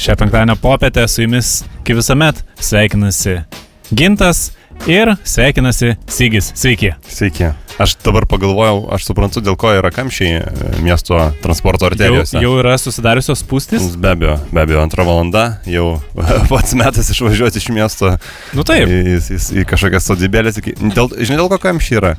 Šią penktadienio popietę su jumis, kaip visuomet, sveikinasi Gintas ir sveikinasi Sigis. Sveiki. Sveiki. Aš dabar pagalvojau, aš suprantu, dėl ko yra kamščiai e, miesto transporto Jau, arterijose. jau yra susidariusios spūstis? Be abejo, be abejo, antrą valandą jau pats metas išvažiuoti iš miesto Nu taip, į, į, į kažkokias sodybėlės. Dėl, žinai, dėl ko kamščiai yra?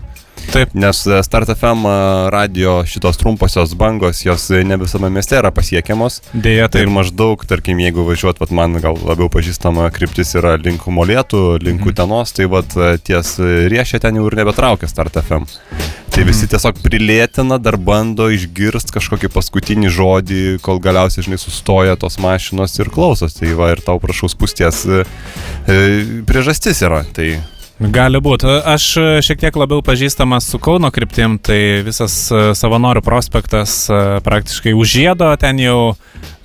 Taip. Nes e, Start FM radio šitos trumposios bangos, jos e, ne visame mieste yra pasiekiamos. Dėja, Tai ir maždaug, tarkim, jeigu važiuot, vat, man gal labiau pažįstama kryptis yra link Molėtų, link Mhm. Utenos, tai vat, ties riešė ten jau ir nebetraukia Start FM. Tai visi Mhm. tiesiog prilėtina, dar bando išgirsti kažkokį paskutinį žodį, kol galiausiai, žinai, sustoja tos mašinos ir klausos. Tai va ir tau prašau spūsties e, e, priežastis yra. Tai Gali būti. Aš e, šiek tiek labiau pažįstamas su Kauno kryptim, tai visas e, savanorių prospektas e, praktiškai užėdo, ten jau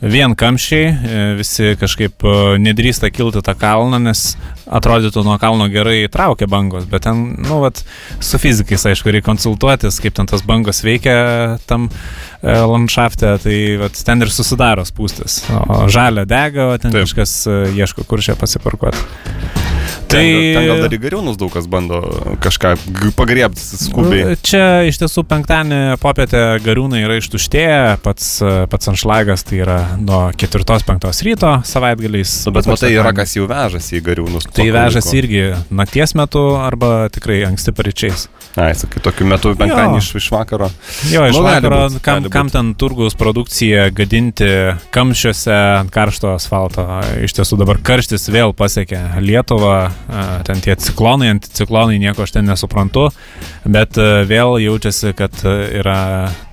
vien kamščiai, visi kažkaip nedrįsta kilti tą kalną, nes atrodytų nuo kalno gerai traukia bangos, bet ten, nu, vat, su fizikais, aišku, reikia konsultuotis, kaip ten tas bangos veikia tam landšafte, tai vat, ten ir susidaro spūstis. O žalia dega, o ten Taip. kažkas ieško, kur čia pasiparkuoti. Tai... Ten, ten gal dar į gariūnus daug kas bando kažką pagriebti skubiai. Nu, Čia iš tiesų penktadienį popietę gariūnai yra ištuštėję, pats, pats anšlagas tai yra nuo 4-5 ryto savaitgaliais. Nu, bet matai, yra kas jau vežasi į gariūnus. Tai vežasi irgi nakties metu arba tikrai anksti paryčiais. Ai, sakai, tokiu metu penktadienį iš, iš vakaro. Jo, iš Nu, vakaro, būt, kam, kam ten turgaus produkcija gadinti kamščiuose ant karšto asfalto. Iš tiesų dabar karštis vėl pasiekė Lietuvą, ten tie ciklonai, anticiklonai, nieko aš ten nesuprantu, bet vėl jaučiasi, kad yra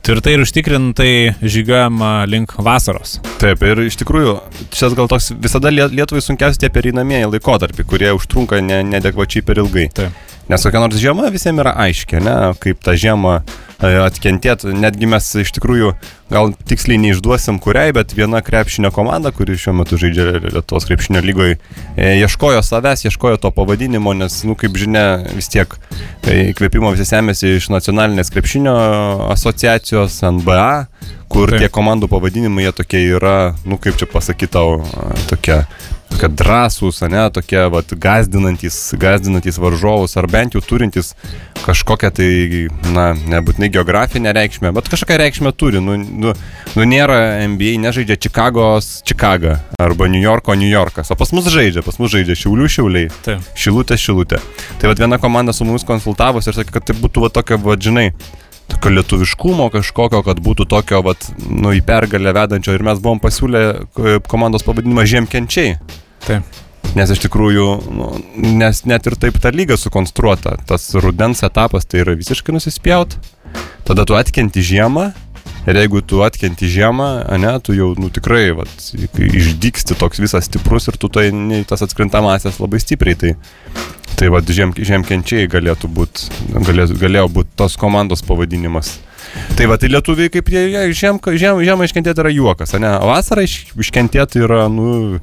tvirtai ir užtikrintai žygiuojama link vasaros. Taip, ir iš tikrųjų, čia gal toks visada Lie- Lietuvai sunkiausi tie pereinamieji laikotarpiai, kurie užtrunka ne, nedekvačiai per ilgai. Taip. Nes kokia nors žiema visiems yra aiški, ne, kaip tą žiemą atkentėti. Netgi mes iš tikrųjų gal tiksliai neišduosim kuriai, bet viena krepšinio komanda, kuri šiuo metu žaidžia Lietuvos krepšinio lygoje, ieškojo savęs, ieškojo to pavadinimo, nes, nu, kaip žinia, vis tiek e, įkvėpimo visi semėsi iš nacionalinės krepšinio asociacijos NBA, kur Taip. Tie komandų pavadinimai jie tokie yra, nu kaip čia pasakyti tau, a, tokie kad drąsūs, ne, tokie, vat, gazdinantis, gazdinantis varžovus, ar bent jau turintis kažkokią tai, na, nebūtinai geografinę reikšmę, bet kažkokią reikšmę turi. Nu, nu, nu nėra NBA, nežaidžia Čikagos Čikaga arba New Yorko New Yorkas, o pas mus žaidžia, pas mus žaidžia Šiaulių Šiauliai, Taip. Šilutė Šilutė. Tai vad viena komanda su mumis konsultavosi ir sakė, kad tai būtų va tokia, va, žinai, tokio lietuviškumo kažkokio, kad būtų tokio, vat, nu, į pergalę vedančio ir mes buvom pasiūlę e, komandos pavadinimą Žiemkenčiai. Taip. Nes iš tikrųjų, nu, nes net ir taip ta lyga sukonstruota, tas rudens etapas tai yra visiškai nusispjaut, tada tu atkenti žiemą ir jeigu tu atkenti žiemą, ne, tu jau, nu tikrai, vat, išdyksti toks visas stiprus ir tu tai ne- tas atkrintamasias labai stipriai, tai, tai vat, žiem, žiemkenčiai galėtų būti, galėjo, galėjo būti tos komandos pavadinimas. Tai va, tai lietuviai kaip jie, jie žiem, žiem, žiemą iškentėti yra juokas, ne? Vasarą iš, iškentėti yra, nu,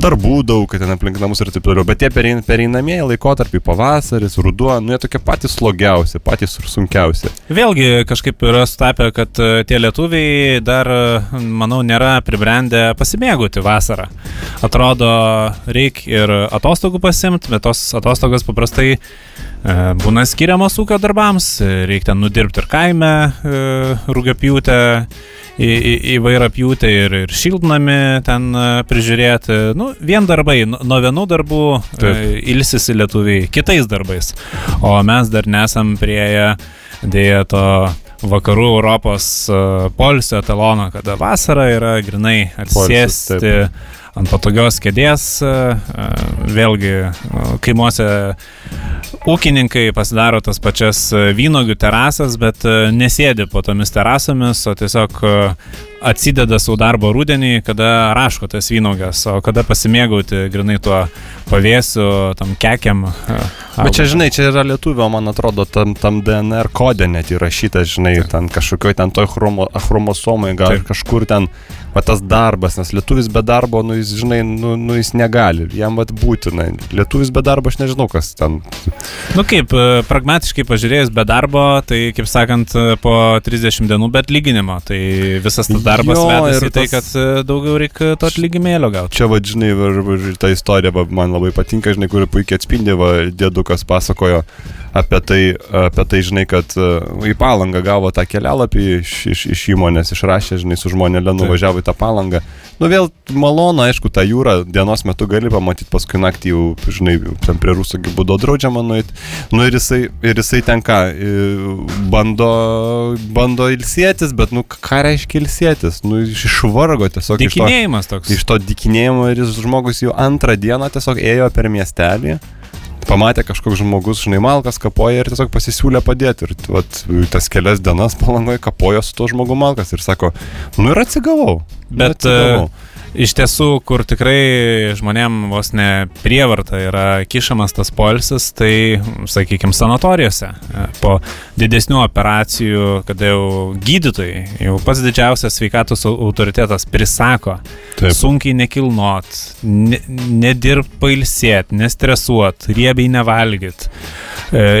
darbų daug, kad ten aplink namus ir taip toliau. Bet tie perein, pereinamieji laikotarpiai, pavasaris, ruduo, nu, jie tokie patys slogiausi, patys ir sunkiausi. Vėlgi kažkaip yra sutapę, kad e, tie lietuviai dar, e, manau, nėra pribrendę pasimėgauti vasarą. Atrodo, reikia ir atostogų pasimti, bet tos atostogos paprastai e, būna skiriamos ūkio darbams, reikia ten nudirbti ir kaime rūgiapjūtę, į, į, įvairią pjūtę ir, ir šiltnami ten e, prižiūrėti. Nu, vien darbai, nu- nuo vienų darbų Taip. e, ilsisi lietuviai kitais darbais, o mes dar nesam prieėję dėja to vakarų Europos uh, polsio etalono, kada vasara yra grinai atsisėsti taip. Ant patogios kėdės. Uh, uh, vėlgi uh, kaimuose ūkininkai pasidaro tas pačias vynogių terasas, bet nesėdi po tomis terasomis, o tiesiog atsideda savo darbo rudenį, kada raško tas vynogas, o kada pasimėgauti grinai tuo pavėsiu, tam kekiam. Bet čia, žinai, čia yra lietuvio, man atrodo, tam, tam DNR kode net įrašyta, žinai, ten kažkokioj ten toj chromo, chromosomai, gal Taip. kažkur ten va tas darbas, nes lietuvis be darbo, nu jis, žinai, nu, nu jis negali, jam vat būtina. Lietuvis be darbo, aš nežinau, kas ten. Nu kaip, e, pragmatiškai pažiūrėjus be darbo, tai kaip sakant, e, po 30 dienų be atlyginimo, tai visas tas darbas Jo, vedasi ir į tai, tas- kad e, daugiau reikia to atlygimėlio gauti. Čia, va, žinai, va, va, ta istorija man labai patinka, žinai, kuri puikiai atspindi, va, dėdukas pasakojo apie tai, apie tai, žinai, kad į palangą gavo tą kelialapį iš, iš, iš įmonės, išrašė, žinai, su žmonėle nuvažiavo tą palangą. Nu vėl malonu, aišku, tą jūrą dienos metu gali pamatyti, paskui naktį jau, žinai, ten prie rusų būdo draudžiama nueiti. Nu ir jisai, ir jisai ten ką, bando, bando ilsėtis, bet, nu, ką reiškia ilsėtis? Nu, iš- išvargo tiesiog iš to toks. iš to dikinėjimo ir jis žmogus jau antrą dieną tiesiog ėjo per miestelį, pamatė kažkoks žmogus, žinai, malkas kapoja ir tiesiog pasisiūlė padėti. Ir vat, tas kelias dienas palangoje kapojo su tuo žmogu malkas ir sako, nu ir atsigavau. Nu, Bet atsigavau. e, iš tiesų, kur tikrai žmonėm vos ne prievarta yra kišamas tas polisis, tai, sakykime, sanatorijose. Po didesnių operacijų, kada jau gydytojai, jau pats didžiausias sveikatos au- autoritetas prisako, Taip. sunkiai nekilnot, ne, nedirb pailsėt, nestresuot, riebiai nevalgyt,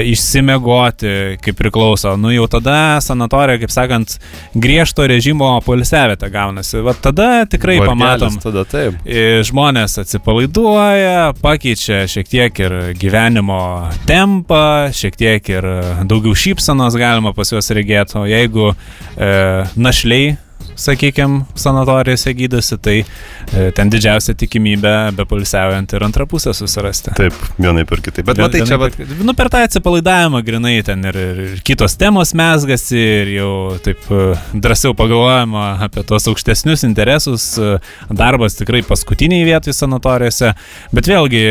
išsimegoti, kaip priklauso. Nu jau tada sanatorija, kaip sakant, griežto režimo polisiavėte gaunasi. Va tada tikrai Vargelis pamatom. Tada taip. e, Žmonės atsipalaiduoja, pakeičia šiek tiek ir gyvenimo tempą, šiek tiek ir daugiau šypsenos galima pas juos regėti, o jeigu e, našliai sakykime, sanatorijose gydosi, tai e, ten didžiausia tikimybė be polisiaujant ir antrą pusę susirasti. Taip, vienai per kitaip. Bet matai, čia, bet... Nu, per tą atsipalaidavimą grinai ten ir, ir, kitos temos mesgasi ir jau taip e, drąsiau pagalvojama apie tos aukštesnius interesus. e, Darbas tikrai paskutiniai vietoj sanatorijose. Bet vėlgi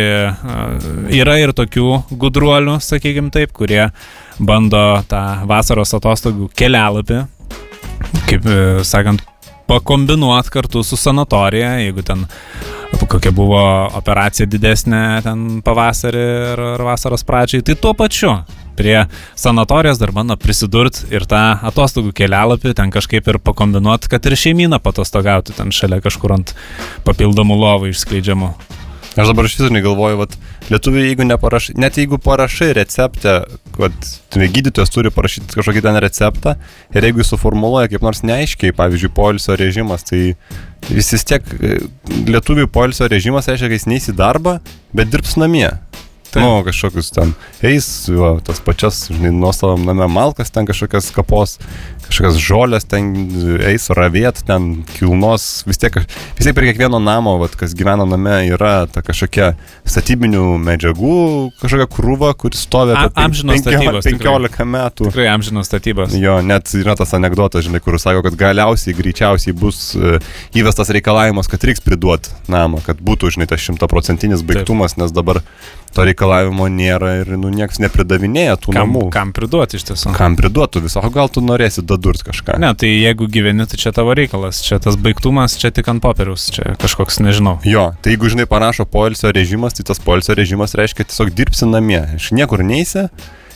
yra ir tokių gudruolių, sakykime taip, kurie bando tą vasaros atostogų kelialapį kaip e, sakant, pakombinuot kartu su sanatorija, jeigu ten kokia buvo operacija didesnė ten pavasarį ir, ir vasaros pradžiai, tai tuo pačiu prie sanatorijos dar bando prisidurti ir tą atostogų kelialapį ten kažkaip ir pakombinuoti, kad ir šeimyną patostogauti ten šalia kažkur ant papildomų lovų išskleidžiamų. Aš dabar iš viso negalvoju, vat, lietuviai, jeigu neparašai, net jeigu parašai receptę, kad tai gydytojas turi parašyti kažkokį ten receptą ir jeigu jis suformuoluoja kaip nors neaiškiai, pavyzdžiui, poilsio režimas, tai jis vis tiek, e, lietuvių poilsio režimas reiškia, kad jis neįs į darbą, bet dirbs namie. Taip. Nu, kažkokius ten eis, va, tas pačias, žinai, nuosavam name malkas ten kažkokias kapos, kažkokias žolės ten eis ravėt, ten kilnos, vis tiek, vis tiek prie kiekvieno namo, vat, kas gyvena name, yra ta kažkokia statybinių medžiagų, kažkokia krūva, kuris stovi apie amžinos statybos, tikrai. 15 metų. Tikrai amžinos statybos. Jo, net yra tas anegdotas, žinai, kur sako, kad galiausiai greičiausiai bus e, įvestas reikalavimas, kad reiks priduoti namą, kad būtų, žinai, tas šimtaprocentinis baigtumas, nes dabar to reikalavimo nėra ir, nu, niekas nepridavinėja tų Kam, namų. kam priduoti iš tiesų? Kam priduotų viso, o gal tu norėsi dadurt kažką. Ne, tai jeigu gyveni, tai čia tavo reikalas, čia tas baigtumas, čia tik ant popieriaus, čia kažkoks, nežinau. Jo, tai jeigu, žinai, parašo poilsio režimas, tai tas poilsio režimas reiškia tiesiog dirbsi namie. Iš niekur neįsi.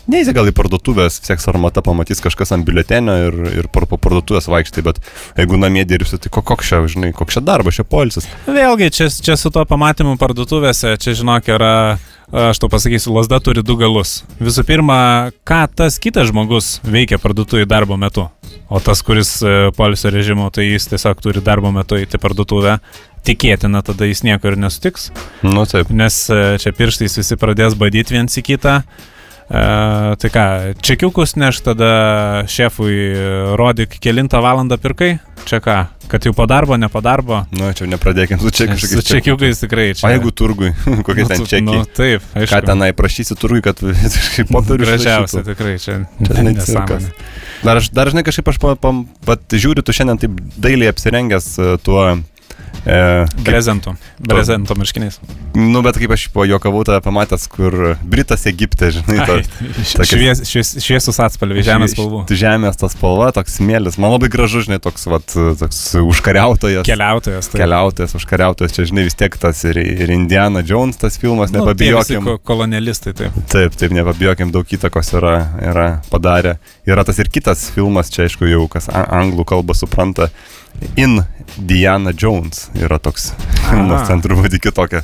Neįsi gal į parduotuvės, vis tiek sarmata pamatys kažkas ant biuletenio ir, ir po parduotuvės vaikštai, bet jeigu namie dirbsi, tai ko- koks čia, žinai, koks čia darbas, čia poilsis. Vėlgi, čia, čia su tuo pamatymu parduotuvėse, čia žinok, yra, aš tau pasakysiu, lasda turi du galus. Visų pirma, ką tas kitas žmogus veikia parduotuvėje darbo metu. O tas, kuris e, polisio režimo, tai jis tiesiog turi darbo metu įti parduotuvę. Tikėtina, tada jis nieko ir nesutiks, Nu taip. nes e, čia pirštais visi pradės badyti viens į kitą. E, tai ką, čekiukus neš tada šefui, rodyk, kilintą valandą pirkai. Čia ką, kad jau po darbo, ne po darbo. Nu, čia nepradėkim su čia Su čekiukais tikrai čia. O jeigu turgui, kokie Nu, ten čekiai? Nu, taip, aišku. Ką tenai prašysi turgui, kad visiškai popierių Gražiausia, tikrai čia. Čia ne nesąmonė. Dar, aš- dar žinai, kažkaip aš, pa, pa, pat, žiūriu, tu šiandien taip dailiai apsirengęs e, tuo... E, Brezentų. Brezentų marškiniais. nu, bet kaip aš pajokavau tave pamatęs, kur Britas Egipte, žinai, Ai, ta, švies, švies, šviesus atspalviai, žemės spalvų. Žemės tas spalva, toks smėlis. Man labai gražu, žinai, toks, vat, toks užkariautojas. Keliautojas. tai- Keliautojas, užkariautojas, čia, žinai, vis tiek tas ir, ir Indiana Jones tas filmas, Nu, nepabijokim. ko- kolonialistai, taip. Taip, taip, nepabijokim, daug įtakos yra, yra padarę. Yra tas ir kitas filmas, čia aišku jau kas anglų kalbą supranta. In Diana Jones yra toks. Nors ten truputį kitokia.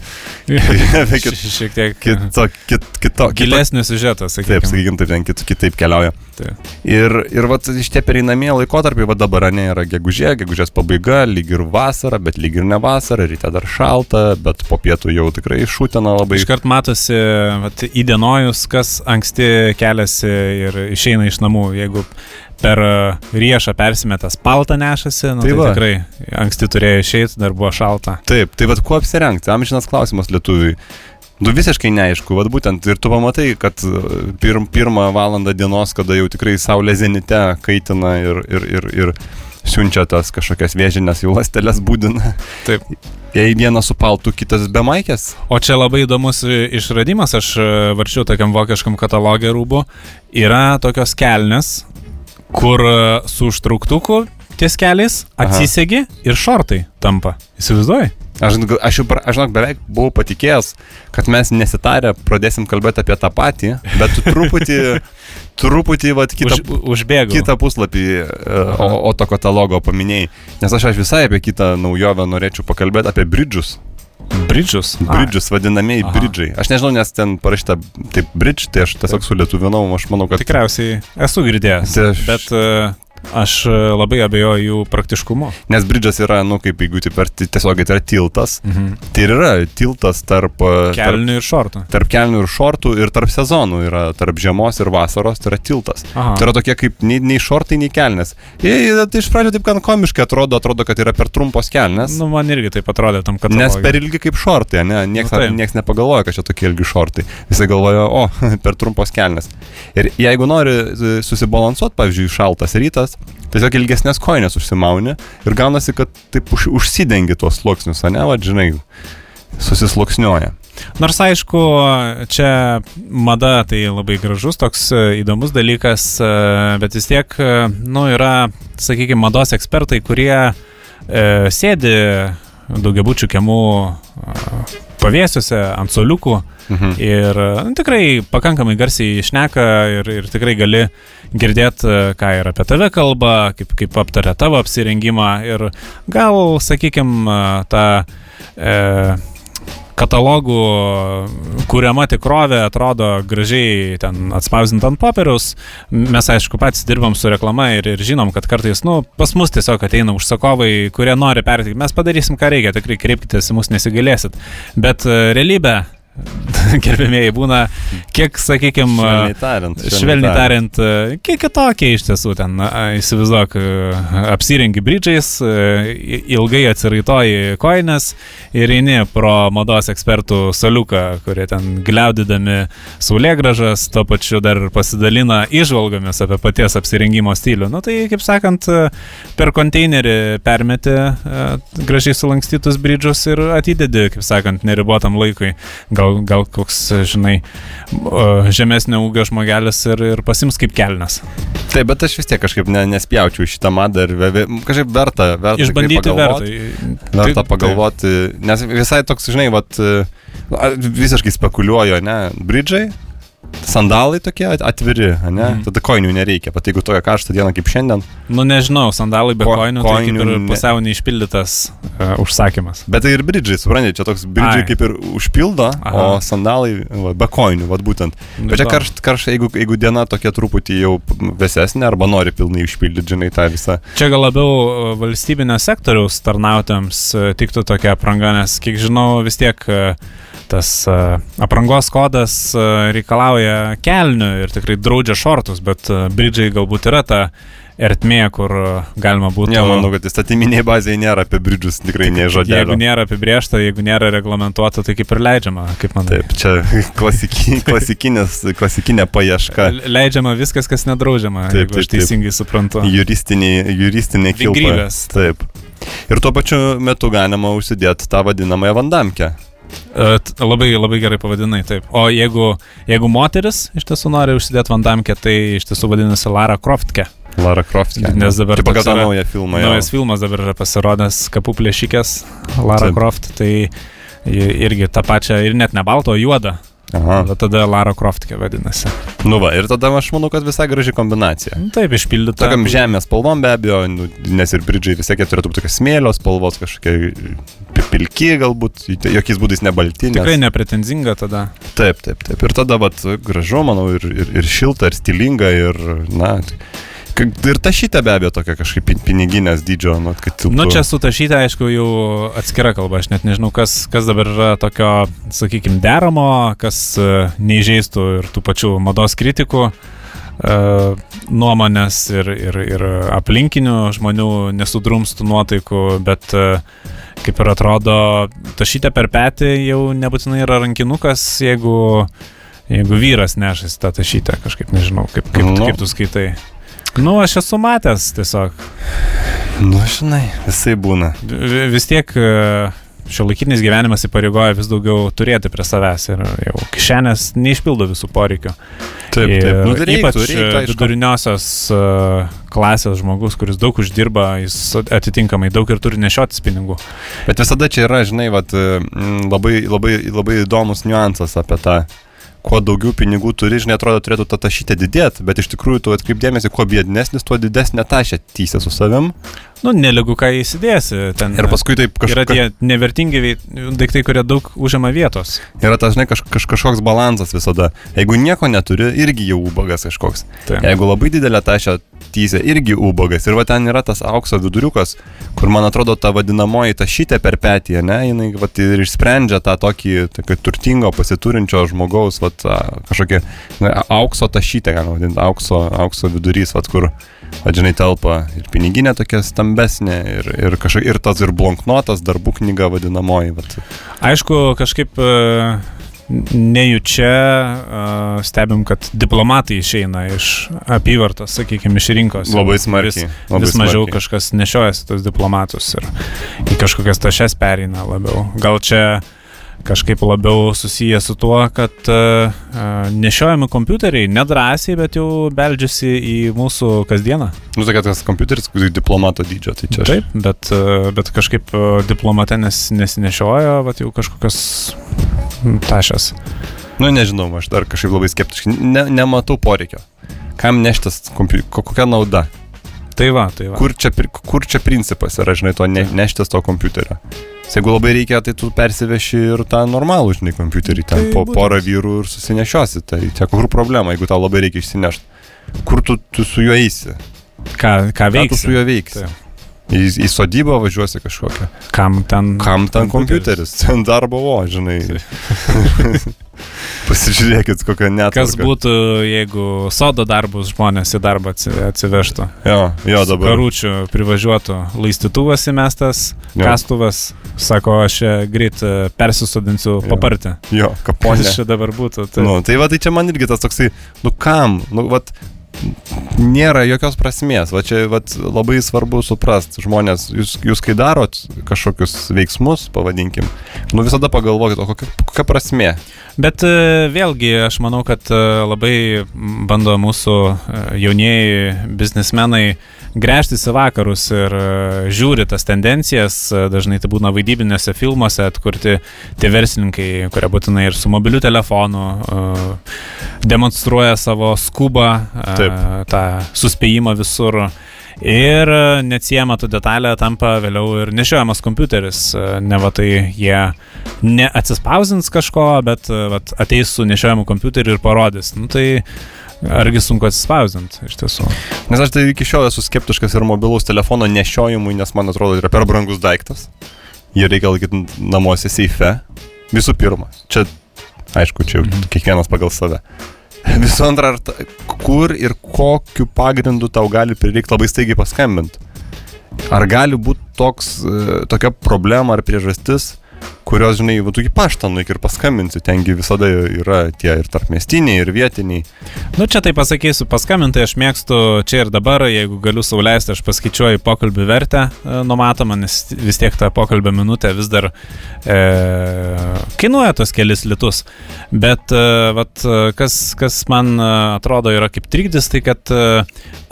Šiek šiek tiek Kito, kit, kito, gilesnis siužetas, Taip, sakykime. sakykim, taip ten kit, kitaip keliauja. Taip. Ir, ir vat, šitie pereinamieji laikotarpiai, va dabar ne yra gegužė, gegužės pabaiga, lyg ir vasara, bet lyg ir ne vasara, ryte dar šalta, bet po pietų jau tikrai šūtina labai. Iškart matosi vat, įdienojus, kas anksti keliasi ir išeina iš namų. Jeigu per e, riešą persimetęs paltą nešasi, nu, Tai tai, va. tikrai anksti turėjo išeiti, dar buvo šalta. Taip, tai vad kuo apsirengti, amžinas klausimas lietuviui. Nu visiškai neaišku, vad būtent ir tu pamatai, kad e, pirm, pirmą valandą dienos, kada jau tikrai saulė zenite kaitina ir, ir, ir, ir siunčia tas kažkokias vėžinės juostelės būdina. Taip. Jei vienas su paltu, kitas be maikės. O čia labai įdomus e, išradimas, aš varčiau tokiam vokiškam katalogė rūbų. Yra tokios kelnes, kur e, su užtrauktuku ties keliais atsisegi ir šortai tampa. Įsivaizduoji? Aš, aš jau, aš žinok, beveik buvau patikėjęs, kad mes nesitarę pradėsim kalbėti apie tą patį, bet tu truputį, truputį, vad, kitą, Už, užbėgau. kitą puslapį e, o, o to katalogo paminėjai. Nes aš, aš visai apie kitą naujovę norėčiau pakalbėti, apie bridžius. Bridžius. Bridžius, vadinamieji bridžiai. Aš nežinau, nes ten parašyta taip bridge, tai aš tiesiog sulietuvinau, aš manau, kad... Tikriausiai esu girdėjęs. Tai aš- Bet e, aš e, labai abejoju jų praktiškumu. Nes bridžas yra, nu, kaip jeigu taip per tiesiogiai tai yra tiltas. Mhm. Tai ir yra tiltas tarp... e, tarp Kelnių ir šortų. Tarp kelnių ir šortų ir tarp sezonų yra, tarp žiemos ir vasaros, tai yra tiltas. Aha. Tai yra tokie kaip nei, nei šortai, nei kelnes. Jie, tai iš pradžių taip gan komiškai atrodo, atrodo, kad yra per trumpos kelnes. Nu, man irgi taip atrodė tam, kad... Nes per ilgi kaip šortai, ne? Niekas, Nu, nieks nepagalvoja, kad čia tokie ilgi šortai. Visi galvoja, o, per trumpos kelnes. Ir jeigu nori e, susibalansuoti, pavyzdžiui, šaltas rytas, tiesiog ilgesnės koinės užsimauni ir gaunasi, kad taip už, užsidengi tuos sluoksnius, ne, va, žinai, susisluoksniuoja. Nors aišku, čia mada tai labai gražus, toks e, įdomus dalykas, e, bet vis tiek, e, nu, yra, sakykime, mados ekspertai, kurie e, sėdi daugiabučių kiemų pavėsiuose ant soliukų Mhm. ir e, nu, tikrai pakankamai garsiai išneka ir, ir tikrai gali girdėti, ką ir apie tave kalba, kaip, kaip aptarė tavo apsirengimą ir gal, sakykime, ta e, katalogų kuriama tikrovė atrodo gražiai ten atspausdinta ant popieriaus. Mes, aišku, patys dirbam su reklama ir, ir žinom, kad kartais, nu, pas mus tiesiog ateina užsakovai, kurie nori perteikti. Mes padarysim, ką reikia, tikrai kreipkitės į mus, nesigalėsit. Bet e, realybė, gerbėmėjai, būna kiek, sakykime, Švelniai tariant. Švelniai tariant, e, kiek kitokie iš tiesų ten, na, įsivaizduok, e, apsirengi bridžiais, e, ilgai atsiraitoji koinės ir eini pro mados ekspertų saliuką, kurie ten gliaudydami saulėgražas, tuo pačiu dar pasidalina išvalgomis apie paties apsirengimo stilių. Na tai, kaip sakant, e, per konteinerį permeti e, gražiai sulankstytus bridžius ir atidedi, kaip sakant, neribotam laikui. Gal, gal koks, žinai, žemesnio ūgio žmogelis ir, ir pasims kaip kelnes. Taip, bet aš vis tiek kažkaip ne, nespjaučiau šitą madą ir ve, kažkaip verta, verta. Išbandyti verta. Verta Tai- pagalvoti, nes visai toks, žinai, vat, visiškai spekuliuoju, ne, bridžai, sandalai tokie at- atviri, ne, Mhm. tada koinių nereikia, pat jeigu tokia karšta diena kaip šiandien. Nu nežinau, sandalai be Ko- koinių, tai kaip ir pusiau neišpildytas uh, užsakymas. Bet tai ir bridžai, suprantate, čia toks bridžai Ai. kaip ir užpildo, Aha. o sandalai va, be koinių, vad būtent. Bet čia karšta, karšta jeigu, jeigu diena tokia truputį jau vėsesnė arba nori pilnai išpildyti, žinai, tą visą. Čia gal labiau uh, valstybinio sektoriaus tarnautams uh, tiktų tokia apranga, nes kiek žinau, vis tiek uh, tas uh, aprangos kodas uh, reikalauja kelnių ir tikrai draudžia šortus, bet uh, bridžiai galbūt yra ta ertmė, kur galima būtų... Ne, manau, kad įstatyminiai bazėje nėra apie bridžus tikrai nei Jeigu nėra apibriešta, jeigu nėra reglamentuota, tai kaip ir leidžiama, kaip man Taip, čia klasiki, klasikinės, klasikinė paieška. Leidžiama viskas, kas nedraudžiama, Taip, jeigu aš taip, taip. teisingai suprantu. Juristiniai, juristiniai kilpa. Taip. Ir tuo pačiu metu galima užsidėti tą vadinamąją vandamkę. E, Labai, labai gerai pavadinai, taip. O jeigu, jeigu moteris iš tiesų nori užsidėti vandamkę, tai iš tiesų vadinasi Lara Croftke. Lara Croft. Nes dabar Taip, pagal tą naują filmą. jo. Naujas filmas dabar yra pasirodęs kapų plėšikės Lara Taip. Croft, tai irgi tą pačią ir net ne baltą, o juodą. Aha. Bet tada Lara Croft'kė vadinasi. Nu va, ir tada aš manau, kad visai graži kombinacija. Nu, Taip, išpildyta. Tokiam žemės spalvom be abejo, nu, nes ir bridžiai vis tiek turėtų būti tokios smėlios spalvos, kažkokie pi- pilki galbūt, jokiais būdais nebalti. nes- Tikrai nepretenzinga tada. Taip, taip, taip. Ir tada, vat, gražu, manau, ir, ir, ir šilta, ir stilinga, ir, na, tai- ir tašytė be abejo tokia kažkaip pin- piniginės dydžio, nu, kad tu... Nu, čia sutašyta, aišku, jau atskira kalba. Aš net nežinau, kas, kas dabar yra tokio, sakykime, deramo, kas e, neįžeistų ir tų pačių mados kritikų e, nuomonės ir, ir, ir aplinkinių žmonių nesudrumstų nuotaikų, bet e, kaip ir atrodo, tašytė per petį jau nebūtinai yra rankinukas, jeigu, jeigu vyras nešasi tą tašytę, kažkaip nežinau, kaip, kaip, Nu. kaip tu skaitai. Nu, aš esu matęs tiesiog. Nu, žinai, visai būna. Vi- vis tiek šio laikinis gyvenimas įpareigoja vis daugiau turėti prie savęs ir jau kišenės neišpildo visų poreikių. Taip, ir taip. Nu, reiktų, ypač reiktų, e, viduriniosios e, klasės žmogus, kuris daug uždirba, jis atitinkamai daug ir turi nešiotis pinigų. Bet visada čia yra, žinai, vat, mm, labai, labai, labai įdomus niuansas apie tą, kuo daugiau pinigų turi, žinai, atrodo, turėtų ta tašytė didėti, bet iš tikrųjų tu atkreipdėmėsi, kuo biednesnis, tuo didesnė tašė tysė su savim. Nu, neligu ką įsidėsi. Ten Ir paskui taip yra kažkaip... tie nevertingi daiktai, kurie daug užima vietos. Yra tas, žinai, kaž, kaž, kažkoks balansas visada. Jeigu nieko neturi, irgi jau ubagas kažkoks. Tai. Jeigu labai didelė tašė tysė, irgi ubagas. Ir va ten yra tas aukso viduriukas, kur man atrodo ta vadinamoji tašytė per petį, ne, jinai va, ir išsprendžia tą tokį tokį turtingo, pasiturinčio žmogaus, va, tą kažkokią na, aukso tašytę, galima vadinti, aukso, aukso vidurys, va, kur, va, žinai, telpa ir piniginė tokia stambesnė, ir, ir, kažkokia, ir tas ir blonknotas, darbų knyga vadinamoji. Va. Aišku, kažkaip e, nejučia e, stebim, kad diplomatai išeina iš apyvartos, sakykime, iš rinkos. Labai Vis- smarkiai. Labai Vis mažiau smarkiai. kažkas nešiojasi tos diplomatus ir į kažkokias tašes pereina labiau. Gal čia kažkaip labiau susiję su tuo, kad uh, nešiojami kompiuteriai nedrąsiai, bet jau beldžiasi į mūsų kasdieną. Nu, sakai, tas kompiuteris, kurį diplomato dydžio, tai čia aš. Taip, bet, e, bet kažkaip e, diplomate nes, nesinešiojo, bet jau kažkokios tašės. Nu, nežinau, aš dar kažkaip labai skeptiškai. Ne, nematau poreikio. Kam neštas kompiuteris, kokia nauda? Tai va, tai va. Kur čia, kur čia principas yra, žinai, to ne, neštis to kompiuterio? Jeigu labai reikia, tai tu persiveši ir tą normalų, žinai, kompiuterį, ten Tai po porą vyrų ir susinešiosi. Tai čia kur problema, jeigu tau labai reikia išsinešti? Kur tu, tu su juo eisi? Ką, ką Ką tu veiksi? su juo veiksi? Taip. Į, į sodybą važiuosi kažkokią. Kam ten? Kam ten kompiuteris? Ten darbo, o, žinai. Pasižiūrėkit, kokią netvarką. Kas būtų, jeigu sodo darbus žmonės į darbą atsi- atsivežtų? Jo, jo dabar. Karučių privažiuotų laistytuvas įmestas, Jo. kastuvas, sako, aš čia greit e, persisodinsiu Jo. papartį. Jo, Kas kaponė. čia dabar būtų? Tai, Nu, tai va, tai čia man irgi tas toksai, nu kam, nu, va, nėra jokios prasmės. Va čia va, labai svarbu suprasti, žmonės, jūs, jūs kai darot kažkokius veiksmus, pavadinkim, nu visada pagalvokit, o kokia, kokia prasmė. Bet e, vėlgi, aš manau, kad e, labai bando mūsų e, jaunieji biznismenai gręžtis į vakarus ir žiūri tas tendencijas, dažnai tai būna vaidybinėse filmuose atkurti tie verslininkai, kurie būtinai ir su mobiliu telefonu demonstruoja savo skubą, e, Taip. tą suspėjimą visur. Ir e, neatsiema tų detalę tampa vėliau ir nešiojamas kompiuteris. E, Ne va tai jie neatsispausins kažko, bet e, vat, ateis su nešiojamu kompiuteriu ir parodys. Nu tai argi sunku atsispausdinti iš tiesų. Nes aš tai iki šiol esu skeptiškas ir mobilaus telefono nešiojimui, nes man atrodo yra per brangus daiktas. Jį reikia laikyti namuose seife. Visų pirma, čia, aišku, čia Mhm. kiekvienas pagal save. Visų antra, ar kur ir kokiu pagrindu tau gali prireikti labai staigiai paskambinti? Ar gali būti toks, e, tokia problema ar priežastis, kurios, žinai, va, tu į paštą nuik ir paskambinsi, tengi visada yra tie ir tarpmestiniai, ir vietiniai. Nu čia tai pasakysiu, paskambinti aš mėgstu čia ir dabar, jeigu galiu sauliaisti, aš paskaičiuoju pokalbių vertę e, numatomą, nes vis tiek ta pokalbio minutė vis dar e, kainuoja tos kelis litus. Bet e, vat, e, kas, kas man e, atrodo yra kaip trikdis, tai kad e,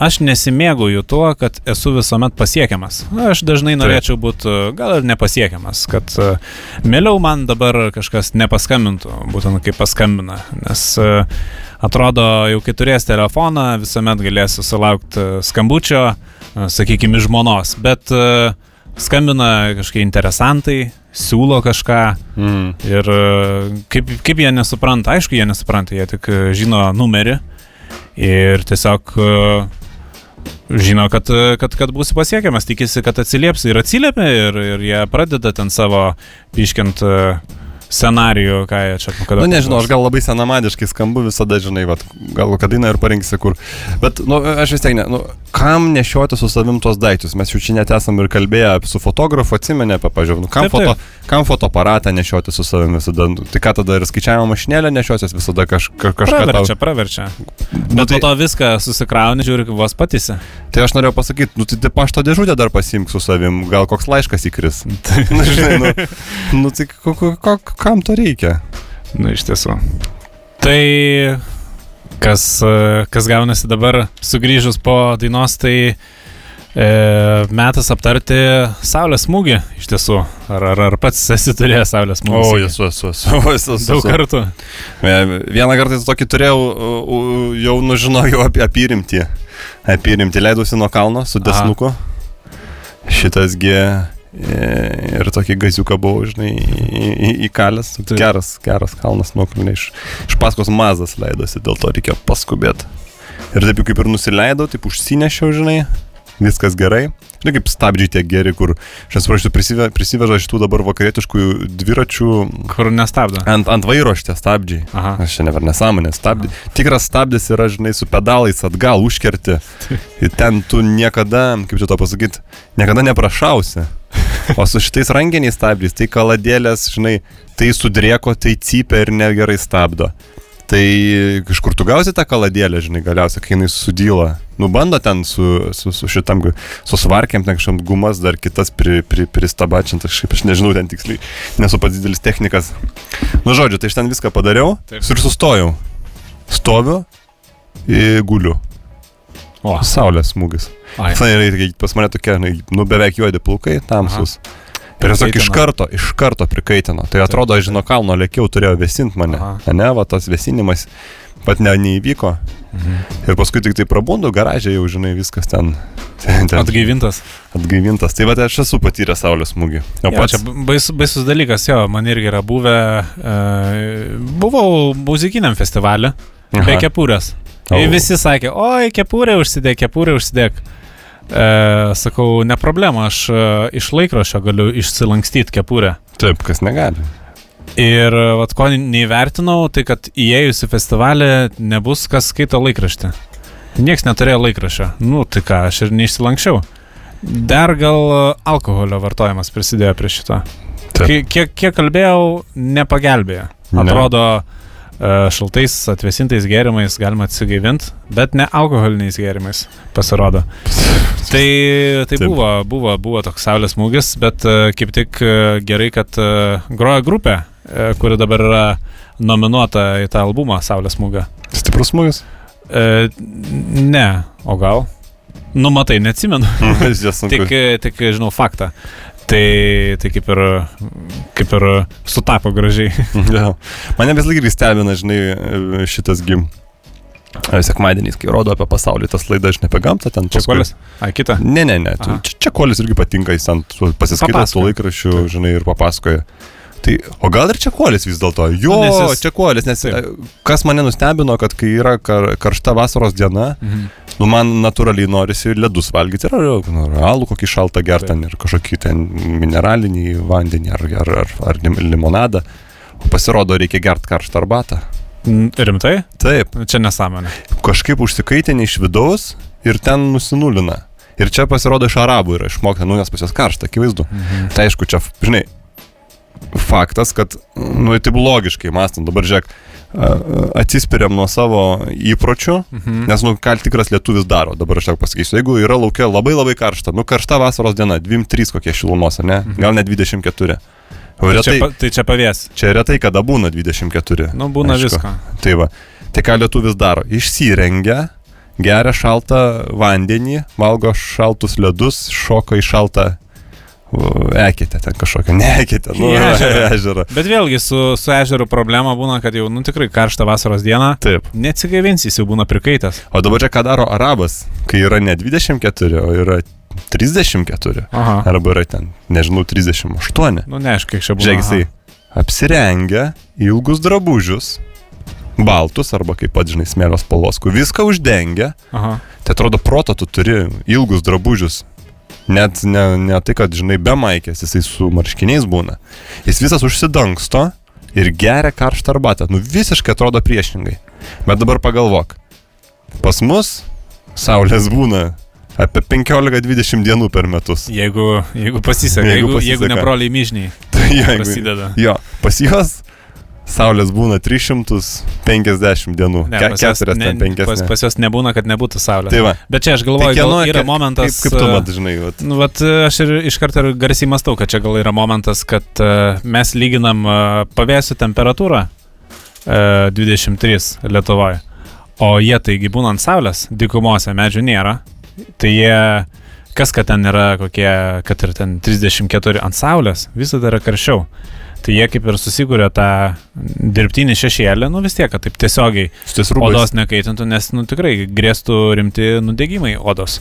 aš nesimėgauju tuo, kad esu visuomet pasiekiamas. Na, Aš dažnai norėčiau būti gal ir nepasiekiamas, kad e, Mėliau man dabar kažkas nepaskambintų, būtent kaip paskambina, nes e, atrodo, jau kai turės telefoną, visuomet galėsiu sulaukti skambučio, e, sakykime, žmonos, bet e, skambina kažkokie interesantai, siūlo kažką Mm. ir e, kaip, kaip jie nesupranta, aišku, jie nesupranta, jie tik e, žino numerį ir tiesiog e, žino, kad, kad, kad būsi pasiekiamas, tikisi, kad atsilieps ir atsiliepia ir, ir jie pradeda ten savo piškint scenarijų, ką jie čia kada. Nu, nežinau, aš gal labai senamadiškai skambu visada, žinai, vat, gal kokią dainą ir parinksi kur. Bet, nu, aš vis tiek, ne, nu, kam nešioti su savim tos daiktus? Mes jau čia net esam ir kalbėję su fotografu, atsimenė apie, pažiūrėjau, nu, kam, Taip, taip. foto, kam fotoaparatą nešioti su savim visada? Nu, Tai ką tada ir skaičiavimo mašinėlę nešiosios visada kaž, ka, kažką Praverčia, tau. praverčia. Nu, Bet tai, po to viską susikrauni, žiūri, vos patisi. tai aš norėjau pasakyti, nu, tai, tai pašto dėžutę dar pasimk su savim, gal koks laiškas įkris. Na, žinai, nu, nu tai ko, ko, ko, kam to reikia? Na, iš tiesų. Tai kas, kas gaunasi dabar sugrįžus po dainos, tai e, metas aptarti Saulės smūgį iš tiesų. Ar, ar, ar pats esi turėjęs Saulės smūgį? O, esu, esu, esu, esu, esu. Daug kartų. Vieną kartą tokį turėjau, jau nužinojau apie apyrimtį. Apyrimtį leidusi nuo kalno su Aha. desnuku. Šitasgi e, ir tokį gaziuką buvau, žinai, įkalęs. Geras, geras kalnas nuokalniai. Iš, iš paskos mazas leidosi, dėl to reikėjo paskubėti. Ir taip kaip ir nusileidau, taip užsinešiau, žinai, viskas gerai. Žinai, kaip stabdžiai tie geri, kur, aš nesuprantu, prisive, prisiveža šitų dabar vakarietiškų dviračių Kur nestabdo. ant, ant vairo šitie stabdžiai. Aha. Aš čia nevar nesąmonė. Stabdį. Tikras stabdis yra, žinai, su pedalais atgal užkerti. Ir ten tu niekada, kaip čia to pasakyti, niekada neprašausi. O su šitais rankiniais stabdžiais, tai kaladėlės, žinai, tai sudrėko, tai cypia ir negerai stabdo. Tai kažkur tu gausi tą kaladėlę, žinai, galiausiai, kai jinai sudyla. Nu, bando ten su, su, su šitam, su svarkiam, ten kažkam gumas, dar kitas pri, pri, pristabačintas, kažkaip aš nežinau ten tiksliai, nesu pats didelis technikas. Nu, žodžiu, tai aš ten viską padariau Taip. ir sustojau. Stoviu ir guliu. O, Saulės smūgis. ai. Tai pas mane tokie, nu, beveik juodi plaukai, tamsus. Ir tiesiog iš karto, iš karto prikaitino. Tai atrodo, aš žinau, kalno lėkiau turėjo vėsinti mane. Aha. Ne, va tas vėsinimas pat ne, neįvyko. Mhm. Ir paskui tik tai prabundu garažė, jau žinai, viskas ten, ten, ten Atgaivintas. atgaivintas. Tai va, aš esu patyręs saulės smūgį. O pats... čia bais, baisus dalykas, jo, man irgi yra buvę. E, buvau muzikiniam festivalį, be kepurės. O. Ir visi sakė, oi, kepurė užsidėk, kepurė užsidėk. E, sakau, ne problema, aš e, iš laikraščio galiu išsilankstyti kepurę. Taip, kas negali. Ir e, vat, ko neįvertinau, tai kad įėjus į festivalį nebus kas skaito laikraštį. Niekas neturėjo laikraščio. Nu, tai ką, aš ir neišsilankščiau. Dar gal e, alkoholio vartojimas prisidėjo prie šito. Kiek, kiek, kalbėjau, nepagelbėjo. Ne. Atrodo, e, šaltais atvesintais gėrimais galima atsigaivinti, bet ne alkoholiniais gėrimais pasirodo. Tai, tai buvo, buvo, buvo toks saulės smūgis, bet e, kaip tik e, gerai, kad e, groja grupė, e, kuri dabar yra nominuota į tą albumą Saulės smūgio. Stiprus smūgis. E, ne, o gal? Nu, matai, neatsimenu. Tik, tik žinau faktą. Tai, tai kaip, ir, kaip ir sutapo gražiai. Ja. Mane vis irgi stebina, žinai, šitas gim. Sekmadieniais, kai rodo apie pasaulį, tas laidas, žinai, apie gamtą ten. Paskui- kolis? A, kita. Ne, ne, ne. tu- Aha. Čia, čia kolis irgi patinka, jis ant pasiskaito su laikraščiu, žinai, ir papasakoja. Tai, o gal ir čia kolis vis dėlto? Jo, nes jis- čia kolis, nes Taip. e, kas mane nustebino, kad kai yra kar, karšta vasaros diena, Mhm. nu man natūraliai norisi ledus valgyti ir ar, nu, ar alų kokį šaltą gertą, ir kažkokį ten mineralinį vandenį, ar, ar, ar, ar lim- limonadą. O pasirodo, reikia gerti karštą arbatą. N- Rimtai? Taip, Čia nesąmonė. kažkaip užsikaitinė iš vidaus ir ten nusinulina. Ir čia pasirodo iš arabų yra išmokta, nu nes pas jas karšta, akivaizdu. Mhm. Tai aišku, čia, žinai, faktas, kad, nu, taip logiškai mąstant, dabar žiūrėk, atsispiriam nuo savo įpročių, Mhm. nes, nu, ką tikras lietuvis daro, dabar aš tau pasakysiu, jeigu yra laukia labai labai karšta, nu, karšta vasaros diena, 2-3 kokie šilumos, ne, Mhm. gal net 24. O Tai čia, retai, pa- tai čia pavės. čia retai kada būna 24. Nu, būna Aišku. visko. Tai va, tai ką lietuvis daro? Išsirengia, geria šaltą vandenį, valgo šaltus ledus, šoka į šaltą ekite ten kažkokią, neekite, nu, ežerą. Bet vėlgi su, su ežeru problema būna, kad jau, nu tikrai karštą vasaros dieną, Taip. neatsigaivinsi, jis jau būna prikaitęs. O dabar čia ką daro arabas, kai yra ne 24, o yra 34. Aha. Arba yra ten, nežinau, 38. Nu, neaišku, kiek čia būna. Žiūrėk, jisai apsirengia ilgus drabužius, baltus arba kaip pat, žinai, smėlio spalvos, kur viską uždengia. Aha. Tai atrodo, proto tu turi ilgus drabužius. Net ne, ne tai, kad, žinai, be maikės, jisai su marškiniais būna. Jis visas užsidangsto ir geria karštą arbatą. Nu, visiškai atrodo priešingai. Bet dabar pagalvok. Pas mus saulės būna apie 15-20 dienų per metus. Jeigu, jeigu pasiseka, Jeigu jeigu, pasiseka. jeigu neproliai myžniai Tai jeigu, prasideda. jo, pas juos saulės būna 350 dienų. Ne, pas jos ne-. Pas, pas jos nebūna, kad nebūtų saulės. Tai va. Bet čia aš galvoju, kieno- gal yra momentas. Kaip, kaip tu e, mat, žinai, vat. Nu, vat, e, aš ir iš karto ir garsiai mastau, kad čia gal yra momentas, kad uh, mes lyginam uh, pavėsių temperatūrą uh, 23 Lietuvoje, o jie taigi būna ant saulės, dykumose medžių nėra, tai jie, kas kad ten yra kokie, kad ir ten 34 ant saulės, visada yra karščiau. Tai jie kaip ir susikūrė tą dirbtinį šešėlį, nu vis tiek, kad taip tiesiogiai odos nekaitintų, nes nu, tikrai grėstų rimti nudegimai odos.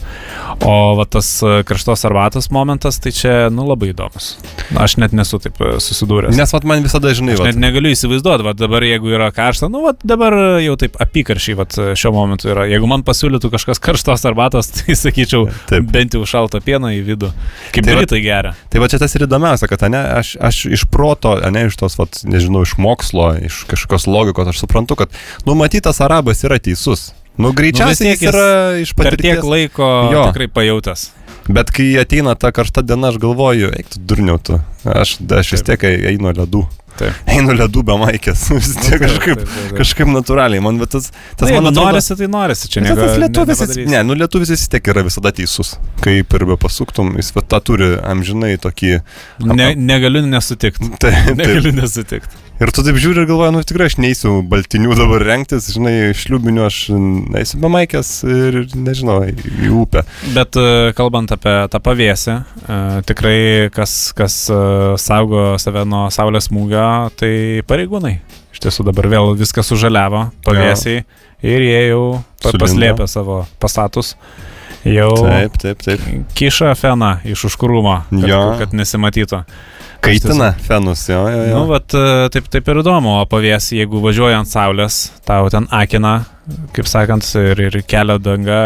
O va, tas e, karštos arbatos momentas, tai čia nu, labai įdomus. Aš net nesu taip e, susidūręs. Nes vat man visada, žinai, Aš vat, net negaliu įsivaizduoti, va dabar jeigu yra karšta, nu va dabar jau taip apikaršiai va šiuo momentu yra. Jeigu man pasiūlytų kažkas karštos arbatos, tai sakyčiau, Taip. bent jau šaltą pieną į vidų. Kaip Tai tai britai geria. Tai va čia tas ir įdomiausia, kad ne, aš, aš iš proto, ne iš tos, vat, nežinau, iš mokslo, iš kažkokios logikos, aš suprantu, kad numatytas arabas yra teisus. Nu, greičiausiai tiek jis yra iš Per tiek patirties. laiko Jo. tikrai pajutęs. Bet kai ateina ta karšta diena, aš galvoju, eik tu durniau tu. Aš, aš vis tiek einu ledų. Taip. Einu ledų be maikės. Vis tiek Taip, kažkaip, taip, taip, taip. kažkaip natūraliai. Man tas, tas Na, man jeigu atrodo... norisi, tai norisi. Čia nega, tas lietuvis, ne, ne, nu lietuvis vis tiek yra visada teisus. Kaip ir be pasuktum, jis tą turi amžinai tokį... Ne, negaliu nesutikti. Tai, tai, Negaliu nesutikti. Ir tu taip žiūri ir galvoji, nu tikrai aš neįsiu baltinių dabar rengtis, žinai, šliubinių aš eisiu be maikės ir, nežinau, į upę. Bet e, kalbant apie tą pavėsį, e, tikrai kas, kas e, saugo save nuo saulės smūgio, tai pareigūnai. Iš tiesų dabar vėl viskas sužaliavo, pavėsiai ir jie jau paslėpė savo pastatus. Jau Taip, taip, taip. kiša feną iš užkūrumo, kad, Jo. kad nesimatytų. Kaitina fenus, jo, jo, jo. Nu, vat, e, taip, taip ir įdomu, o pavėsi, jeigu važiuoji ant saulės, tau ten akina, kaip sakant, ir, ir kelio danga,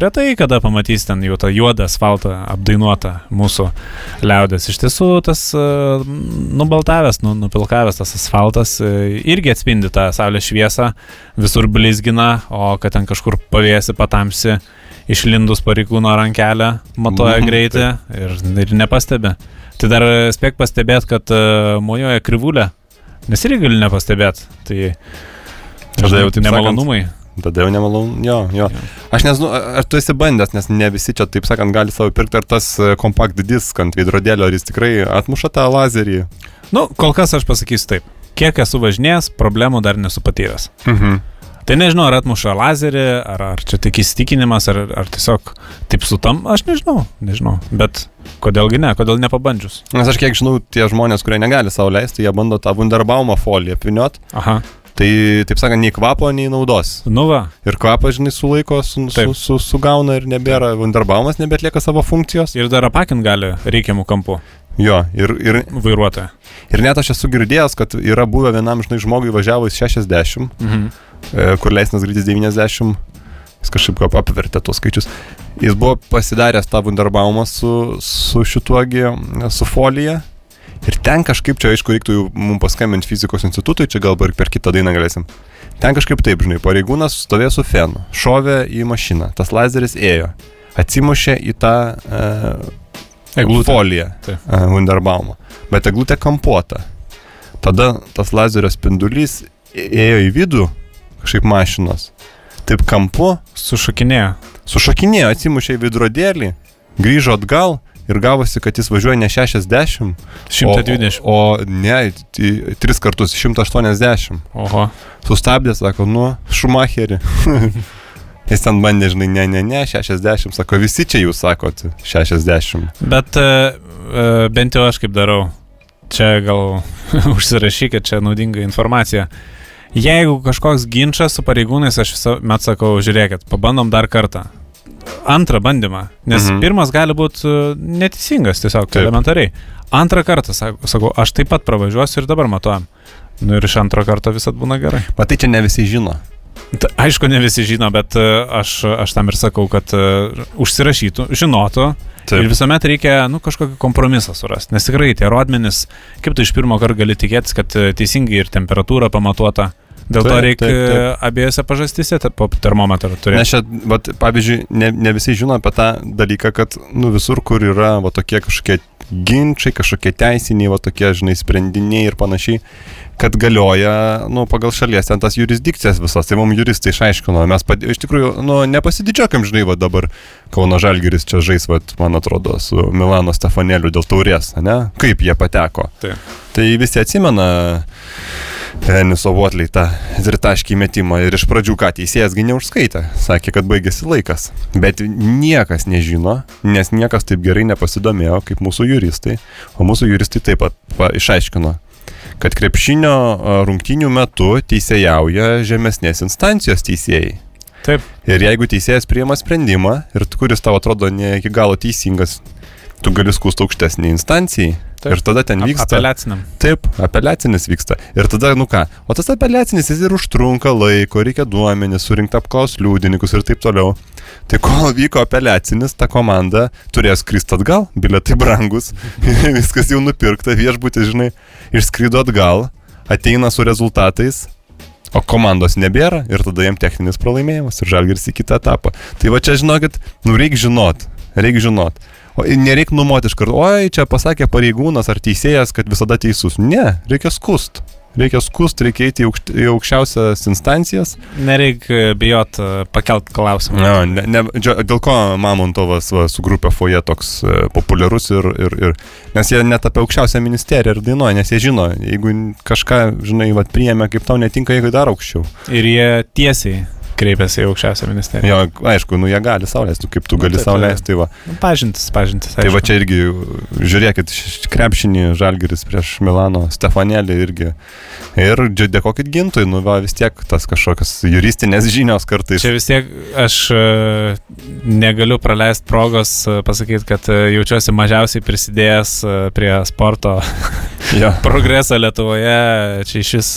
retai kada pamatys ten jau tą juodą asfaltą apdainuotą mūsų liaudės. Iš tiesų, tas e, nubaltavęs, nu, nupilkavęs tas asfaltas e, irgi atspindi tą saulės šviesą, visur blizgina, o kad ten kažkur pavėsi patamsi, išlindus pareigūno rankelę, matuoja Mhm, greitį ir, ir nepastebi. Tai dar spėk pastebėti, kad uh, mojoja krivulė, nes irgi gali nepastebėti. Tai Tada jau taip nemalonumai. Tada jau nemalonu, jo, jo. Aš nežinau, ar tu esi bandęs, nes ne visi čia, taip sakant, gali savo pirkti, ar tas e, compact disk ant veidrodėlio, ar jis tikrai atmuša tą lazerį. Nu, kol kas aš pasakysiu taip. Kiek esu važinėjęs, problemų dar nesu patyręs. Mhm. Tai nežinau, ar atmuša lazerį, ar, ar čia tik įsitikinimas, ar, ar tiesiog taip sutam, aš nežinau, nežinau. Bet kodėlgi ne, kodėl nepabandžius. Nes aš kiek žinau, tie žmonės, kurie negali savo leisti, jie bando tą Wunderbaumą foliją apviniot. Aha, Tai, taip sakant, nei kvapo, nei naudos. nu va, Ir kvapą, žinai, sulaiko, su, su, su, sugauna ir nebėra, Wunderbaumas nebetlieka savo funkcijos. ir dar apakint gali reikiamų kampų Jo, ir, ir, vairuotoją. ir net aš esu girdėjęs, kad yra buvę vienam, žinai, žmogui važiavus 60, Mhm. E, kur leisnas greitis 90, jis kažkaip kaip apvertė tuos skaičius. Jis buvo pasidaręs tą Wunderbaumą su, su šituogi, su folija. Ir ten kažkaip, čia aišku, reiktų jau mums paskambinti fizikos institutui, čia galbūt ir per kitą dainą galėsim. Ten kažkaip taip, žinai, pareigūnas stovėjo su fenu, šovė į mašiną, tas lazeris ėjo, atsimušė į tą e, Eglutę. foliją e, Wunderbaumą, bet eglutė kampuota. Tada tas lazerio spindulys ėjo į vidų kažkaip mašinos. Taip kampu, Sušakinėjo. sušakinėjo, atsimušė į vidrodėlį, grįžo atgal ir gavosi, kad jis važiuoja ne 60, 120. o, o ne, t- tris kartus 180. Oho. Sustabdė, sako, nu, Šumacherį. Jis ten bandė, žinai, ne, ne, ne, 60, sako, visi čia jūs sakot 60. Bet e, e, bent jau aš kaip darau. Čia gal užsirašykit, čia naudinga informacija. Jeigu kažkoks ginčas su pareigūnais, aš visuomet sakau, žiūrėkit, pabandom dar kartą. Antrą bandymą. Nes mhm. pirmas gali būti e, neteisingas, tiesiog Taip. elementariai. Antrą kartą, sakau, aš taip pat pravažiuosiu ir dabar matuojam. Nu ir iš antro karto visat būna gerai. Matai, čia ne visi žino. Ta, aišku, ne visi žino, bet e, aš, aš tam ir sakau, kad uh, užsirašytų, žinotų. Taip. Ir visuomet reikia nu, kažkokį kompromisą surasti. Nes tikrai tie rodmenys, kaip tu iš pirmo karto gali tikėtis, kad e, teisingai ir temperatūra pamatuota. Dėl taip, to reikia abiejose pažastyse po termometrą turėti. Nes čia, vat, pavyzdžiui, ne, ne visi žino apie tą dalyką, kad nu, visur, kur yra va, tokie kažkokie ginčiai, kažkokie teisiniai, va, tokie, žinai, sprendiniai ir panašiai, kad galioja, nu, pagal šalies ten tas jurisdikcijas visas. Tai mums juristai išaiškino, mes pad... iš tikrųjų, nu, nepasididžiuokim, žinai, va dabar Kauno Žalgiris čia žais, va, man atrodo, su Milano Stefanėliu dėl taurės, ne? Kaip jie pateko. Tai, tai visi atsimena Deniso Votliai tą tritaškį metimą ir iš pradžių ką teisėjas gi neužskaitė, sakė, kad baigėsi laikas. Bet niekas nežino, nes niekas taip gerai nepasidomėjo kaip mūsų juristai, o mūsų juristai taip pat pa, išaiškino, kad krepšinio rungtynių metu teisėjauja žemesnės instancijos teisėjai. Taip. Ir jeigu teisėjas priema sprendimą ir kuris tau atrodo ne iki galo teisingas, tu gali skūsti aukštesnį instancijai. Taip. Ir tada ten vyksta. Apeliaciniam. Taip, apeliacinis vyksta. Ir tada, nu ką, o tas apeliacinis jis ir užtrunka laiko, reikia duomenys, surinkti apklaus liudininkus ir taip toliau. Tai kol vyko apeliacinis, ta komanda turės skristi atgal, biletai brangus, viskas jau nupirkta, viešbutį, žinai, išskrido atgal, ateina su rezultatais, o komandos nebėra ir tada jam techninis pralaimėjimas ir žalgirs į kitą etapą. Tai va čia žinokit, nu reikia žinot, reikia žinot. O nereikia numoti iš karto, oi, čia pasakė pareigūnas ar teisėjas, kad visada teisus. Ne, reikia skust. Reikia skust, reikia eiti į, aukšt, į aukščiausias instancijas. Nereikia bijot e, pakelt klausimą. Ne, ne, ne, dėl ko Mamontovas va, su grupė Foje toks uh, populiarus ir, ir, ir... Nes jie net apie aukščiausią ministeriją ir dainuoja, nes jie žino, jeigu kažką, žinai, va, priėmė, kaip tau netinka, jeigu dar aukščiau. Ir jie tiesiai kreipiasi į aukščiausią ministeriją. Jo, aišku, nu jie gali sauliaisti, nu, kaip tu nu, gali nu, sauliaisti, tai va. Nu, pažintis, pažintis. Aišku. Tai va čia irgi, žiūrėkit, krepšinį Žalgeris prieš Milano, Stefanėlį irgi. Ir dėkokit gintui, nu va vis tiek tas kažkokios juristinės žinios kartais. Čia vis tiek aš e, negaliu praleisti progos e, pasakyti, kad e, jaučiuosi mažiausiai prisidėjęs prie sporto progreso Lietuvoje. Čia iš vis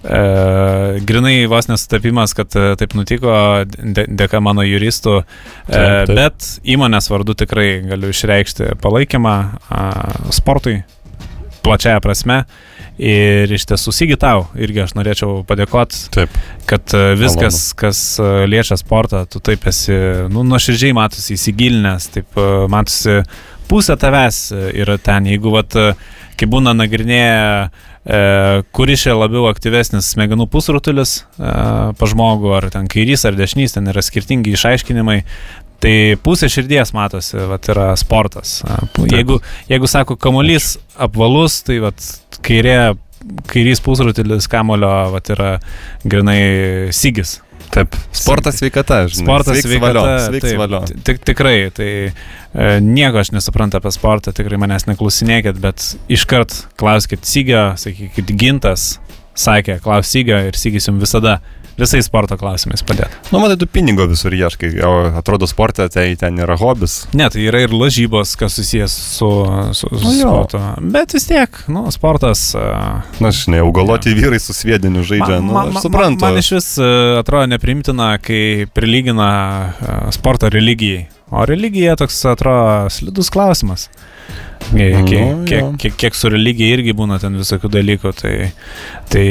E, grinai vos nesutapimas, kad e, taip nutiko dėka mano juristų, e, taip, taip. bet įmonės vardu tikrai galiu išreikšti palaikymą e, sportui plačiaja prasme. Ir iš tiesų Sigitau irgi aš norėčiau padėkoti, kad e, viskas, Malonu. kas e, liečia sportą, tu taip esi, nu, nuoširdžiai matosi įsigilinęs, taip matosi pusė tavęs yra ten, jeigu, vat, kai būna nagrinėję kuris čia labiau aktyvesnis smegenų pusrutulis e, pa žmogų, ar ten kairys, ar dešinys, ten yra skirtingi išaiškinimai. Tai pusė širdies matosi, vat, yra sportas. E, jeigu, jeigu sako kamuolys apvalus, tai vat, kairė, kairys pusrutulis kamulio vat, yra grinai sigis. Taip, sportas sveikata, žinai. Sportas sveikata. Sveiks valio. Tik, tikrai, tai e, nieko aš nesuprantu apie sportą, tikrai manęs neklausinėkit, bet iškart klauskit Sygio, sakykit, gintas sakė, klaus Sygio ir Sygis jums visada visais sporto klausimais padėti. Nu, matai, tu pinigo visur ieškai, o atrodo sportė, tai ten yra hobis. Ne, tai yra ir lažybos, kas susijęs su, su, su nu, sportu. Bet vis tiek, nu, sportas. Na, žinai, augaloti ja. vyrai su sviediniu žaidžia, man, nu, man, aš suprantu. Man, man iš vis atrodo neprimtina, kai prilygina sportą religijai. O religija toks atrodo slidus klausimas. Kiek, nu, kiek, kiek, kiek su religija irgi būna ten visokių dalykų, tai, tai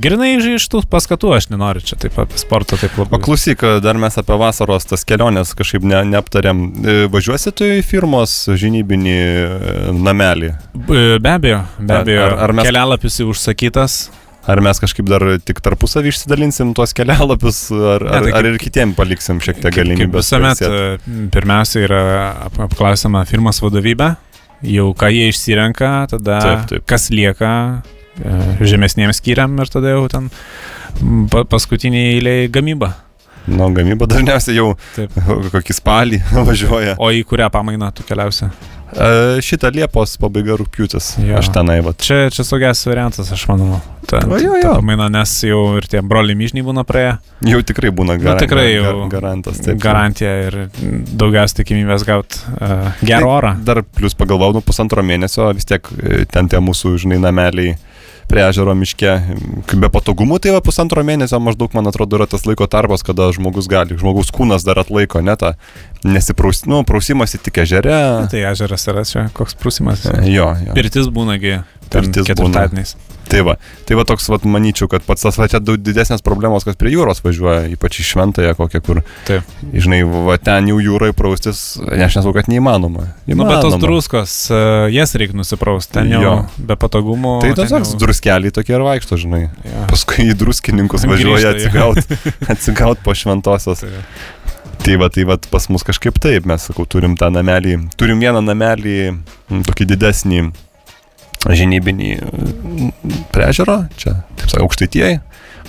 grinai iš tų paskatų aš nenoriu čia taip apie sportą taip labai. Paklausyk, dar mes apie vasaros tas keliones kažkaip ne, neaptarėm. E, važiuosi tu į firmos žinybinį e, namelį? Be abejo, be abejo. Ar, ar mes... Kelialapis užsakytas. Ar mes kažkaip dar tik tarpusavį išsidalinsim tuos kelialapius, ar, ar, ar ir kitiem paliksim šiek tiek galimybės? Visuomet e, pirmiausia yra apklausama firmos vadovybė, jau ką jie išsirenka, tada taip, taip. kas lieka e, žemesniems skyriam ir tada jau ten paskutinį eilėje gamyba. Nu, gamyba dažniausiai jau Taip. kokį spalį važiuoja. O į kurią pamainą tu keliausi? E, šitą Liepos pabaiga rūpiutis. Aš tenai, va. Čia, čia saugiausias variantas, aš manau. Ta, O, jo, jo. pamaina, nes jau ir tie broliai myžniai būna praėję. Jau tikrai būna Nu, gar, tikrai gar, jau garantas. Taip, Garantija ir daugiausiai tikimybės gauti uh, gerą orą. Dar plus pagalvojau, nu pusantro mėnesio vis tiek e, ten tie mūsų, žinai, nameliai prie ežero miške. Be patogumų, tai va pusantro mėnesio maždaug, man atrodo, yra tas laiko tarpas, kada žmogus gali, žmogus kūnas dar atlaiko, ne tą nesipraus, nu, prausimasi tik ežere. Tai ežeras yra čia, koks prūsimas. Jo, jo. Pirtis būnagi Pirtis būna. Tai va, tai va toks, va, manyčiau, kad pats tas va čia daug didesnės problemos, kas prie jūros važiuoja, ypač į šventąją kokią, kur, Taip. žinai, va ten jau jūrai praustis, ne, aš nesakau, kad neįmanoma. Nu, bet tos Įmanoma. druskos, uh, jas reikia nusiprausti, ten jau Jo. be patogumų. Tai ten tiesiog jau- druskeliai tokie ir vaikšto, žinai. Jo. Paskui į druskininkus važiuoja jo. atsigaut, po šventosios. Tai- Tai va, tai va, pas mus kažkaip taip, mes, sakau, turim tą namelį, turim vieną namelį, tokį didesnį žinybinį m, prie ežero, čia, taip sakau, aukštaitieji.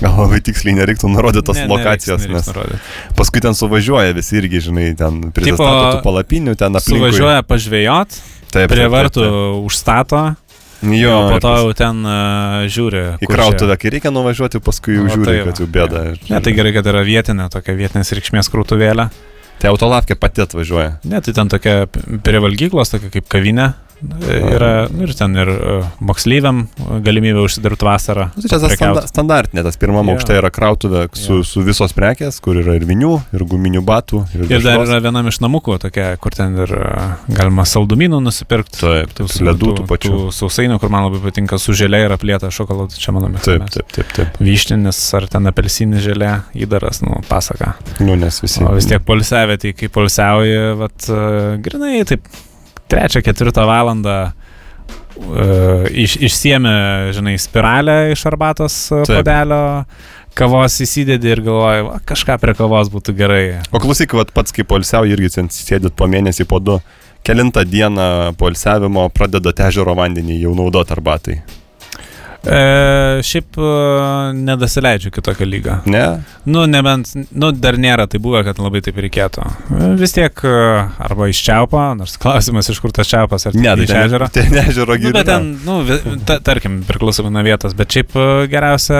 Gal labai tiksliai nereiktų nurodyti tos Ne, ne, nereiks- nereiks nes nurodyt. paskui ten suvažiuoja visi irgi, žinai, ten prisistato palapinių, ten aplinkui. Suvažiuoja pažvėjot, taip, prie vartų užstato. Jo, po to jau ten uh, žiūri. Į kur krautuvę, kai reikia nuvažiuoti, paskui jau O, žiūri, tai kad jau bėda. Ne, tai gerai, kad yra vietinė, tokia vietinės reikšmės krūtuvėlė. Tai autolavkė pati atvažiuoja. Ne, tai ten tokia prie valgyklos, tokia kaip kavinė. E, Yra nu, ir ten ir uh, moksleiviam galimybė užsidirbti vasarą. Nu, Tai čia standa, standartinė, tas pirmam yeah. aukšte yra krautuvė su, Jo. su visos prekės, kur yra ir vinių, ir guminių batų. Ir, Ir dar yra vienam iš namukų tokia, kur ten ir uh, galima saldumynų nusipirkti. Taip, Tų, taip, ledų tų pačių. Tų sausainių, kur man labai patinka, su želė ir aplėta šokoladu, čia mano Taip, mėgstamiausias. taip, taip, taip. Vyštinis ar ten apelsinis želė, įdaras, nu, pasaka. Nu, nes visi. O vis tiek polisiavė, tai kai polisiauji, vat, uh, grinai, taip, trečią, ketvirtą valandą uh, iš, išsiemė, žinai, spiralę iš arbatos uh, Taip. padelio, kavos įsidedi ir galvoji, va, kažką prie kavos būtų gerai. O klausyk, vat, pats kaip polisiau irgi sėdit po mėnesį, po du. Kelintą dieną polisiavimo pradeda ežero vandenį jau naudot arbatai. E, šiaip e, nedasileidžiu kitokio lygio. Ne? Nu, nebent, nu, dar nėra tai buvę, kad labai taip reikėtų. E, Vis tiek e, arba iš čiaupo, nors klausimas, iš kur tas čiaupas, ar Ne, tai iš ežero. ten, ten ežero Nu, giliai. bet ten, nu, ta, tarkim, priklausomai nuo vietos, bet šiaip geriausia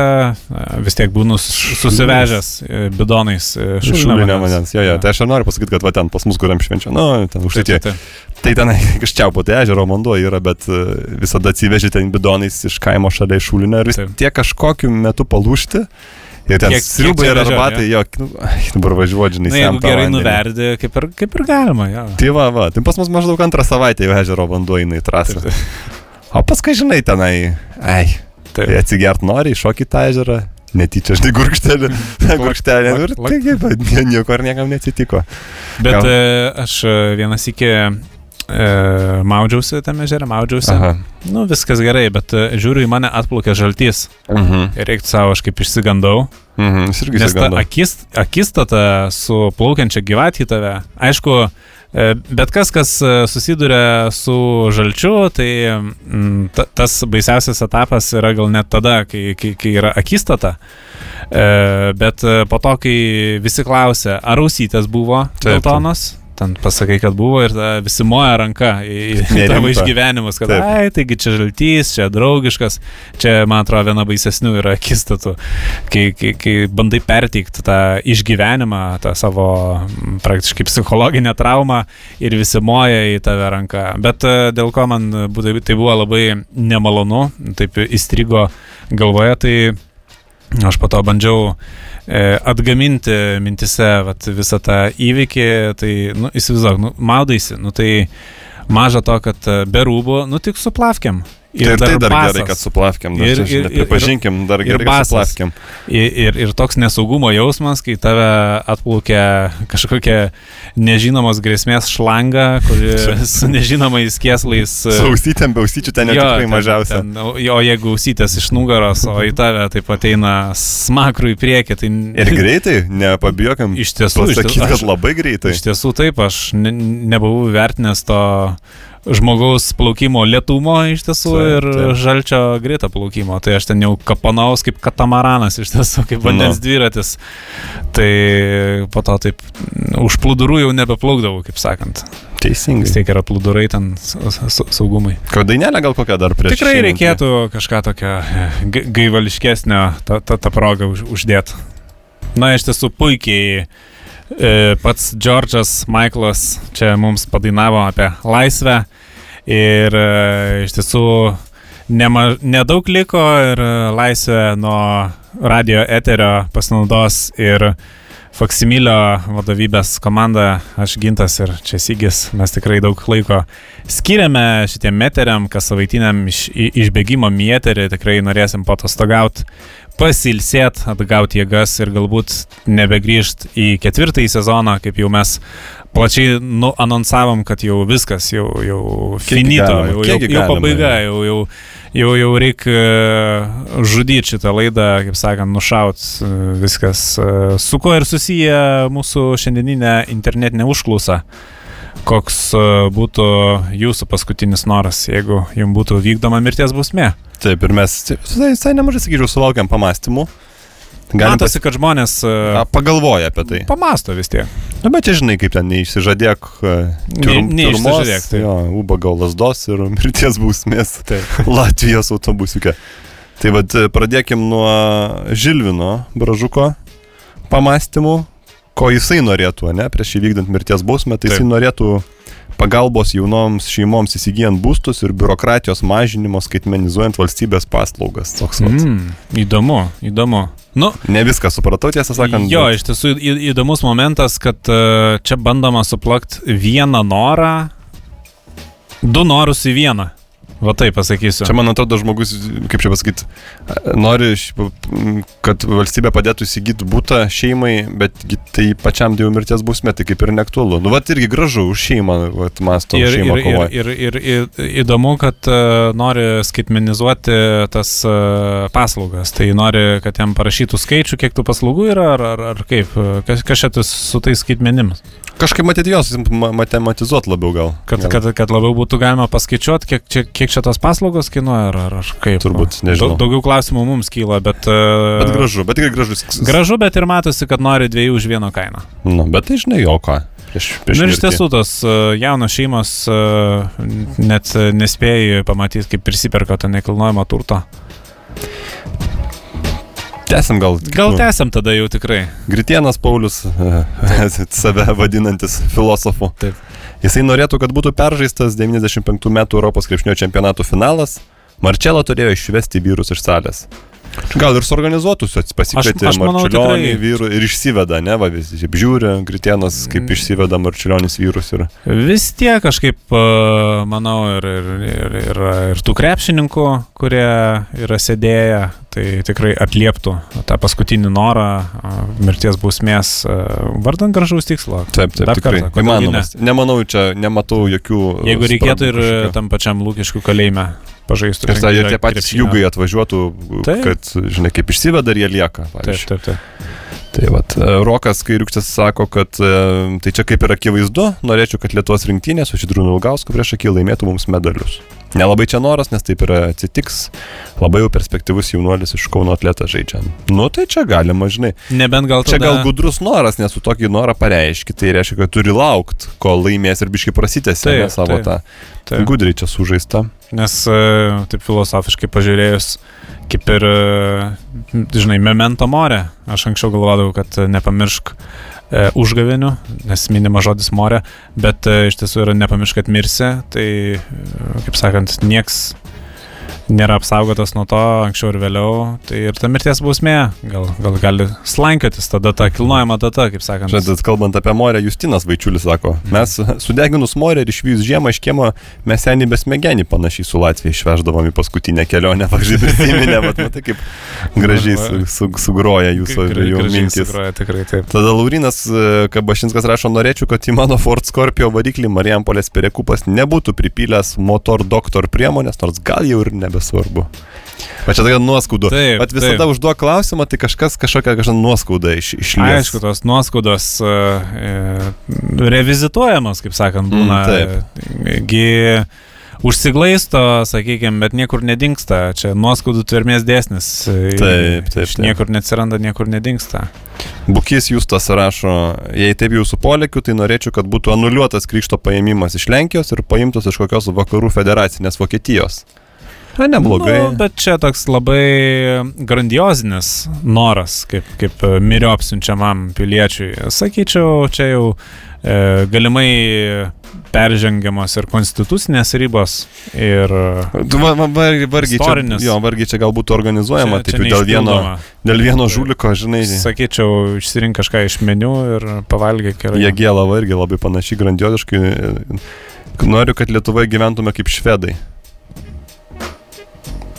vis tiek būnu susivežęs bidonais Šulinio vandens. Jo, jo. Tai aš ir noriu pasakyti, kad va ten pas mus, kuriam švenčia, nu, ten už Taip, tai. taip. Tai ten iš čiaupo, tai ežero vanduo yra, bet visada atsiveži ten bidonais iš kaimo šalia iš šulinio ir vis Taip. tiek kažkokiu metu palūšti. Ir ten sriubai ir arbatai, jo, nu, dabar važiuoju, žinai, Na, jeigu gerai vandenį. nuverdi, kaip ir, kaip ir galima, jo. Tai va, va, tai pas mus maždaug antrą savaitę jau ežero vanduo eina į trasą. O paskui, žinai, tenai, ai, tai Taip. atsigert nori, iššokį tą ežerą, netyčia, žinai, gurkštelį, gurkštelį, nu ir taigi, nie- nieko ir niekam neatsitiko. Bet Gal- e, aš e, vienas iki e, maudžiausi tame ežere, maudžiausi. Aha. Nu, viskas gerai, bet e, žiūriu į mane atplaukė žaltys. Mhm. Ir reiktų savo, aš kaip išsigandau. Mhm. Jis irgi Nes ta įsigando. akis, akistata su plaukiančia gyvatė į tave. Aišku, e, bet kas, kas e, susiduria su žalčiu, tai mm, ta, tas baisiausias etapas yra gal net tada, kai, kai, kai yra akistata. E, bet po to, kai visi klausia, ar ausytės buvo geltonos, ten pasakai, kad buvo ir tada visi moja ranka į, į tavo išgyvenimus, kad, Taip. ai, taigi čia žaltys, čia draugiškas, čia, man atrodo, viena baisesnių yra akistatų, kai, kai, kai bandai perteikti tą išgyvenimą, tą savo praktiškai psichologinę traumą ir visi moja į tave ranką. Bet e, dėl ko man tai buvo labai nemalonu, taip įstrigo galvoje, tai aš po to bandžiau e, atgaminti mintise vat, visą tą įvykį, tai, nu, įsivaizduok, nu, maudaisi, nu, tai maža to, kad e, be rūbų, nu, tik su plavkiam. Ir, ir tai dar basas. gerai, kad suplafkiam, dar Ir- ir- ir- pripažinkim, dar gerai, kad suplafkiam. Ir, ir, ir toks nesaugumo jausmas, kai tave atplaukia kažkokia nežinomos grėsmės šlanga, kuri su nežinomais kieslais. e, Sausytėm, beausyčių ten jau tikrai mažiausia. Ten, o o jeigu ausytės iš nugaros, o į tave taip ateina smakrų į priekį, tai... Ir greitai, nepabijokim. Iš tiesų, iš Pasakyti, tiesų, kad labai greitai. Iš tiesų taip, aš ne, nebuvau vertinęs to žmogaus plaukimo lietumo iš tiesų Taip, ir taip. žalčio greito plaukimo. Tai aš ten jau kapanaus kaip katamaranas iš tiesų, kaip vandens Nu. dviratis. Tai po to taip už plūdurų jau nebeplaukdavau, kaip sakant. Teisingai. Vis tiek yra plūdurai ten sa- sa- saugumai. Ko dainelė gal kokią dar prieš. Tikrai reikėtų kažką tokio ga- gaivališkesnio tą, tą, tą progą už, uždėti. Na, iš tiesų puikiai pats Džordžas Maiklas čia mums padainavo apie laisvę ir e, iš tiesų nema, nedaug liko ir e, laisvė nuo radio eterio pasinaudos ir Faksimilio vadovybės komanda, aš gintas ir čia Sygis, mes tikrai daug laiko skiriame šitiem meteriam, kas savaitiniam iš, išbėgimo mieterį, tikrai norėsim patostogauti, pasilsėt, atgauti jėgas ir galbūt nebegrįžt į ketvirtąjį sezoną, kaip jau mes plačiai nuanonsavom, kad jau viskas, jau, jau finito, galima, jau, jau, kiek jau galima, pabaiga, jau. jau, jau, jau, reikia žudyti šitą laidą, kaip sakant, nušaut e, viskas. e, Su kuo ir susiję mūsų šiandieninė internetinė užklausa? Koks e, būtų jūsų paskutinis noras, jeigu jums būtų vykdoma mirties bausmė? Taip, ir mes visai, nemažai, sakyčiau, sulaukiam pamastymų. Galim Matosi, kad žmonės e, pas... pagalvoja apie tai. pamasto vis tiek. Na, bet čia žinai, kaip ten neišsižadėk. e, tiurm- Ne- neišsižadėk, taip. Jo, ubago lasdos ir mirties bausmės Taip. Latvijos autobusiuke. Tai vad pradėkim nuo Žilvino Bražuko pamastymų, ko jisai norėtų, ne, prieš įvykdant mirties bausmę, tai jisai Taip. norėtų pagalbos jaunoms šeimoms įsigijant būstus ir biurokratijos mažinimo skaitmenizuojant valstybės paslaugas. Toks vat. Mm, įdomu, įdomu. Nu, Ne viską supratau, tiesą sakant. jo, bet- iš tiesų į, įdomus momentas, kad e, čia bandoma suplakti vieną norą, du norus į vieną. Va taip pasakysiu. Čia, man atrodo, žmogus, kaip čia pasakyti, nori, kad valstybė padėtų įsigyti būtą šeimai, bet tai pačiam dėl mirties bausmė, tai kaip ir neaktualu. Nu, va, irgi gražu, už šeimą, va, masto, Ir, šeimą ir, kovoja. ir, ir, ir, ir įdomu, kad uh, nori skaitmenizuoti tas uh, paslaugas. Tai nori, kad jam parašytų skaičių, kiek tų paslaugų yra, ar, ar, ar kaip. Kas, kas čia su tais skaitmenimis? Kažkaip matyti jos, ma- matematizuoti labiau gal. Kad, gal. kad, kad labiau būtų galima paskaičiuoti, kiek, čia, kiek čia tos paslaugos kainuoja, ar, ar, kaip. Turbūt, nežinau. Daug, daugiau klausimų mums kyla, bet... Uh, Bet gražu, bet tikrai gražus. Gražu, bet ir matosi, kad nori dviejų už vieno kainą. Nu, bet tai žinai, jo ką. Prieš, prieš Na ir iš tiesų tos uh, jaunos šeimos uh, net nespėjai pamatyti, kaip prisiperka tą nekilnojamą turtą. Tęsim gal. Gal tęsiam tada jau tikrai. Gritienas Paulius, save vadinantis filosofu. Taip. Jisai norėtų, kad būtų peržaistas 95 metų Europos krepšinio čempionato finalas. Marčelo turėjo išvesti vyrus iš salės. Gal ir suorganizuotus pasikvietė Marčiulionį tikrai- vyrų ir išsiveda, ne, va visi žiūri, Gritienas kaip Mm. išsiveda Marčiulionis vyrus ir... Vis tiek kažkaip, uh, manau, ir, ir, ir, ir, ir tų krepšininkų, kurie yra sėdėję, tai tikrai atlieptų tą paskutinį norą uh, mirties bausmės uh, vardant gražaus tikslo. Taip, taip, Dar tikrai. kartą, Įmanomas. Nemanau, čia nematau jokių... Jeigu reikėtų ir spragų kažkokių. tam pačiam lūkiškų kalėjime pažaistų. Ir, ta, ir tie patys jūgai atvažiuotų, Taip. kad, žinai, kaip išsiveda ir jie lieka. Taip, pavyzdžiui. taip, taip. Tai vat, e, Rokas Kairiukštis sako, kad e, tai čia kaip ir akivaizdu, norėčiau, kad Lietuvos rinktinė su Šidrūnu Ilgausku prieš akį laimėtų mums medalius. Nelabai čia noras, nes taip ir atsitiks. Labai jau perspektyvus jaunuolis iš Kauno atletą žaidžia. Nu tai čia galima, žinai. Nebent gal Čia tada... gal gudrus noras, nes tu tokį norą pareiški, tai reiškia, kad turi laukti, kol laimės ir biški ne, savo taip, tą. taip. Gudriai čia sužaista. Nes e, taip filosofiškai pažiūrėjus, kaip ir, e, žinai, memento more, aš anksčiau galvodavau, kad e, nepamiršk e, užgavėnių, nes minima žodis more, bet e, iš tiesų yra nepamiršk, kad mirsi, tai, e, kaip sakant, nieks nėra apsaugotas nuo to anksčiau ir vėliau, tai ir ta mirties bausmė gal, gal gali slankiotis tada ta kilnojama data, kaip sakant. Žinot, kalbant apie morę, Justinas Vaičiulis sako, mes sudeginus morę ir išvyjus žiemą iš kiemo, mes senį besmegenį panašiai su Latvija išveždavom į paskutinę kelionę, pavyzdžiui, prisiminė, vat, matai kaip gražiai su, su, sugroja jūsų jau gražiai mintis. sugroja, Tikrai taip. Tada Laurinas e, Kabašinskas rašo, norėčiau, kad į mano Ford Scorpio variklį Marijampolės perekupas nebūtų pripylęs motor doktor priemonės, nors gal jau ir nebe nebesvarbu. Bet čia tokia nuoskauda. Taip, Bet visada taip. užduok klausimą, tai kažkas kažkokią kažkokią nuoskaudą iš, išlieka. Aišku, tos nuoskaudos uh, e, revizituojamos, kaip sakant, būna. Mm, taip. Gi užsiglaisto, sakykime, bet niekur nedingsta. Čia nuoskaudų tvermės dėsnis. e, Taip, taip, taip. Niekur neatsiranda, niekur nedingsta. Bukis Justas rašo, jei taip jūsų polėkiu, tai norėčiau, kad būtų anuliuotas krikšto paėmimas iš Lenkijos ir paimtas iš kokios vakarų federacinės Vokietijos. Na, neblogai. Nu, bet čia toks labai grandiozinis noras, kaip, kaip miriop siunčiamam piliečiui. Sakyčiau, čia jau e, galimai peržengiamos ir konstitucinės ribos. Ir vargiai, čia, Istorinis. jo, vargiai čia gal būtų organizuojama, čia, taip dėl vieno, dėl vieno žuliko, žinai. Sakyčiau, išsirink kažką iš meniu ir pavalgyk. Jie gėlava irgi labai panašiai, grandioziškai. Noriu, kad Lietuvoje gyventume kaip švedai.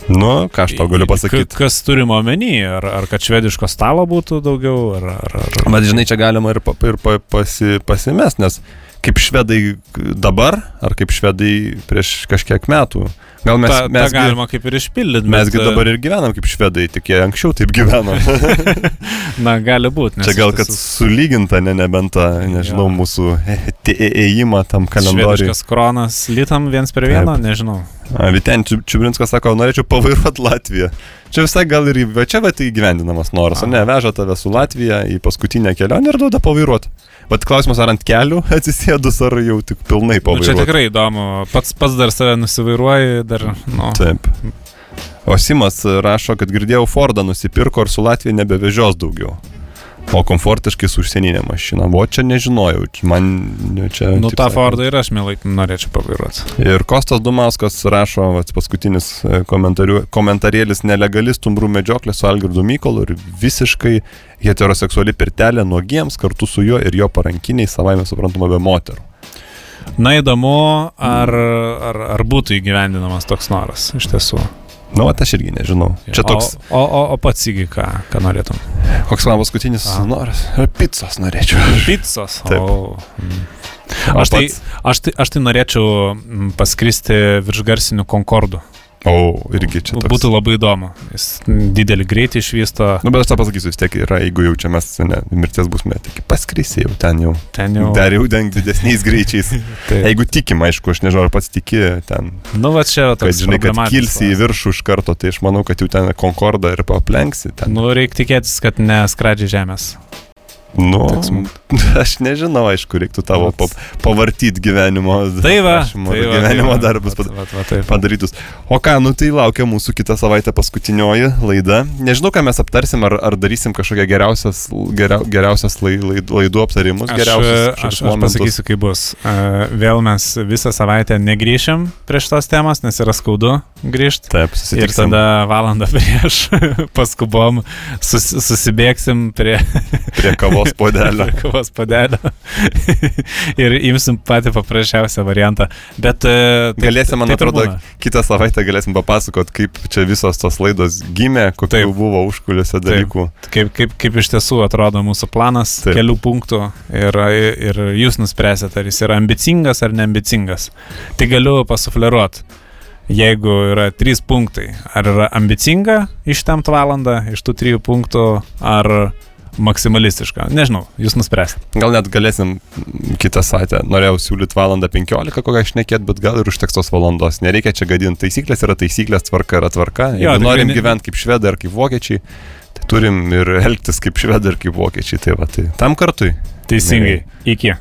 Nu, ką aš tau galiu pasakyti. Kas turima omeny? Ar, ar kad švediško stalo būtų daugiau? Ar, ar, ar... Bet žinai, čia galima ir, pa, ir pa, pasi, pasimest, nes kaip švedai dabar, ar kaip švedai prieš kažkiek metų. Gal mes, ta, ta mes, galima kaip ir išpildyti. mesgi dabar ir gyvenam kaip švedai, tik jie anksčiau taip gyveno. Na, gali būti. Čia gal kad sulyginta, ne nebent nežinau, Jo. mūsų e- te- e- ėjimą tam kalendoriui. Švediškas kronas litam viens per vieną, nežinau. Viten Čiu- Čiubrinskas sako, norėčiau pavairuoti Latviją. Čia visai gal ir, va čia va tai įgyvendinamas noras, o ne, veža tave su Latvija į paskutinę kelionę ir duoda pavairuoti. Bet klausimas, ar ant kelių atsisėdus, ar jau tik pilnai Nu, čia pavairuoti. tikrai įdomu. Pats, pats dar save nusivairuoji, dar, nu. Taip. O Simas rašo, kad girdėjau Fordą nusipirko ir su Latvija nebevežios daugiau. O komfortiškai su užsieninė mašina. O čia nežinojau. Man nu, čia. Nu, taip tą sakant. Fordą ir aš mielai norėčiau pavairuoti. Ir Kostas Dumauskas rašo, vat, paskutinis e, komentarėlis nelegali stumbrų medžioklė su Algirdu Mykolu ir visiškai heteroseksuali pirtelė nuogiems kartu su juo ir jo parankiniai savaime suprantama be moterų. Na įdomu, ar, ar, ar būtų įgyvendinamas toks noras iš tiesų. Nu, aš irgi nežinau. Čia toks, O, o, o pats įgy, ką, ką norėtum? koks man paskutinis A. noras. Pizzos norėčiau. Pizzos. Taip. O, mm. Aš, tai, aš, tai, aš tai norėčiau mm, paskristi virš garsinių Concordų. O, irgi čia toks. Būtų labai įdomu. Jis didelį greitį išvysto. Nu, bet aš tą pasakysiu, vis tiek yra, jeigu jau čia mes, ne, mirties bus met, tik paskrisi jau ten jau. Ten jau. Dar jau den didesniais greičiais. Jeigu tikim, aišku, aš nežinau, ar pats tiki ten, nu, va čia kad toks žinai, kad kilsi į viršų iš karto, tai aš manau, kad jau ten Concordą ir paplenksi ten. Nu, reikia tikėtis, kad neskradžiai žemės. Nu, toks aš nežinau, aišku, reiktų tavo pa, pavartyti gyvenimo. Tai va. aprašymo Tai ir va, gyvenimo tai va, darbus vat, vat, vat, taip. padarytus. O ką, nu tai laukia mūsų kitą savaitę paskutinioji laida. Nežinau, ką mes aptarsim, ar, ar darysim kažkokią geriausias, geria, geriausias lai, laid, laidų aptarimus. Aš, aš, aš pasakysiu, kaip bus. Vėl mes visą savaitę negryšim prie šitos temos, nes yra skaudu grįžti. Taip, Ir susitiksim tada valandą prieš paskubom sus, susibėgsim prie prie kavos podelio. prie kavos padelio ir imsim patį paprasčiausią variantą. Bet e, taip- Galėsim, man taip atrodo, kitą savaitę galėsim papasakot, kaip čia visos tos laidos gimė, kokių Taip. buvo užkuliuose dalykų. kaip, kaip, kaip iš tiesų atrodo mūsų planas Taip. taip. kelių punktų ir, ir jūs nuspręsite, ar jis yra ambicingas ar neambicingas. Tai galiu pasufleruoti. Jeigu yra trys punktai, ar yra ambicinga ištemti valandą iš tų trijų punktų, ar maksimalistiška. Nežinau, jūs nuspręsite. Gal net galėsim kitą savaitę, norėjau siūlyti valandą 15, kokią išnekėt, bet gal ir užteks tos valandos. Nereikia čia gadinti. Taisyklės yra taisyklės, tvarka yra tvarka. Jo, Jeigu tikrai norim ne- gyventi kaip švedai ar kaip vokiečiai, tai turim ir elgtis kaip švedai ar kaip vokiečiai. Tai va, tai tam kartui. Teisingai. Iki.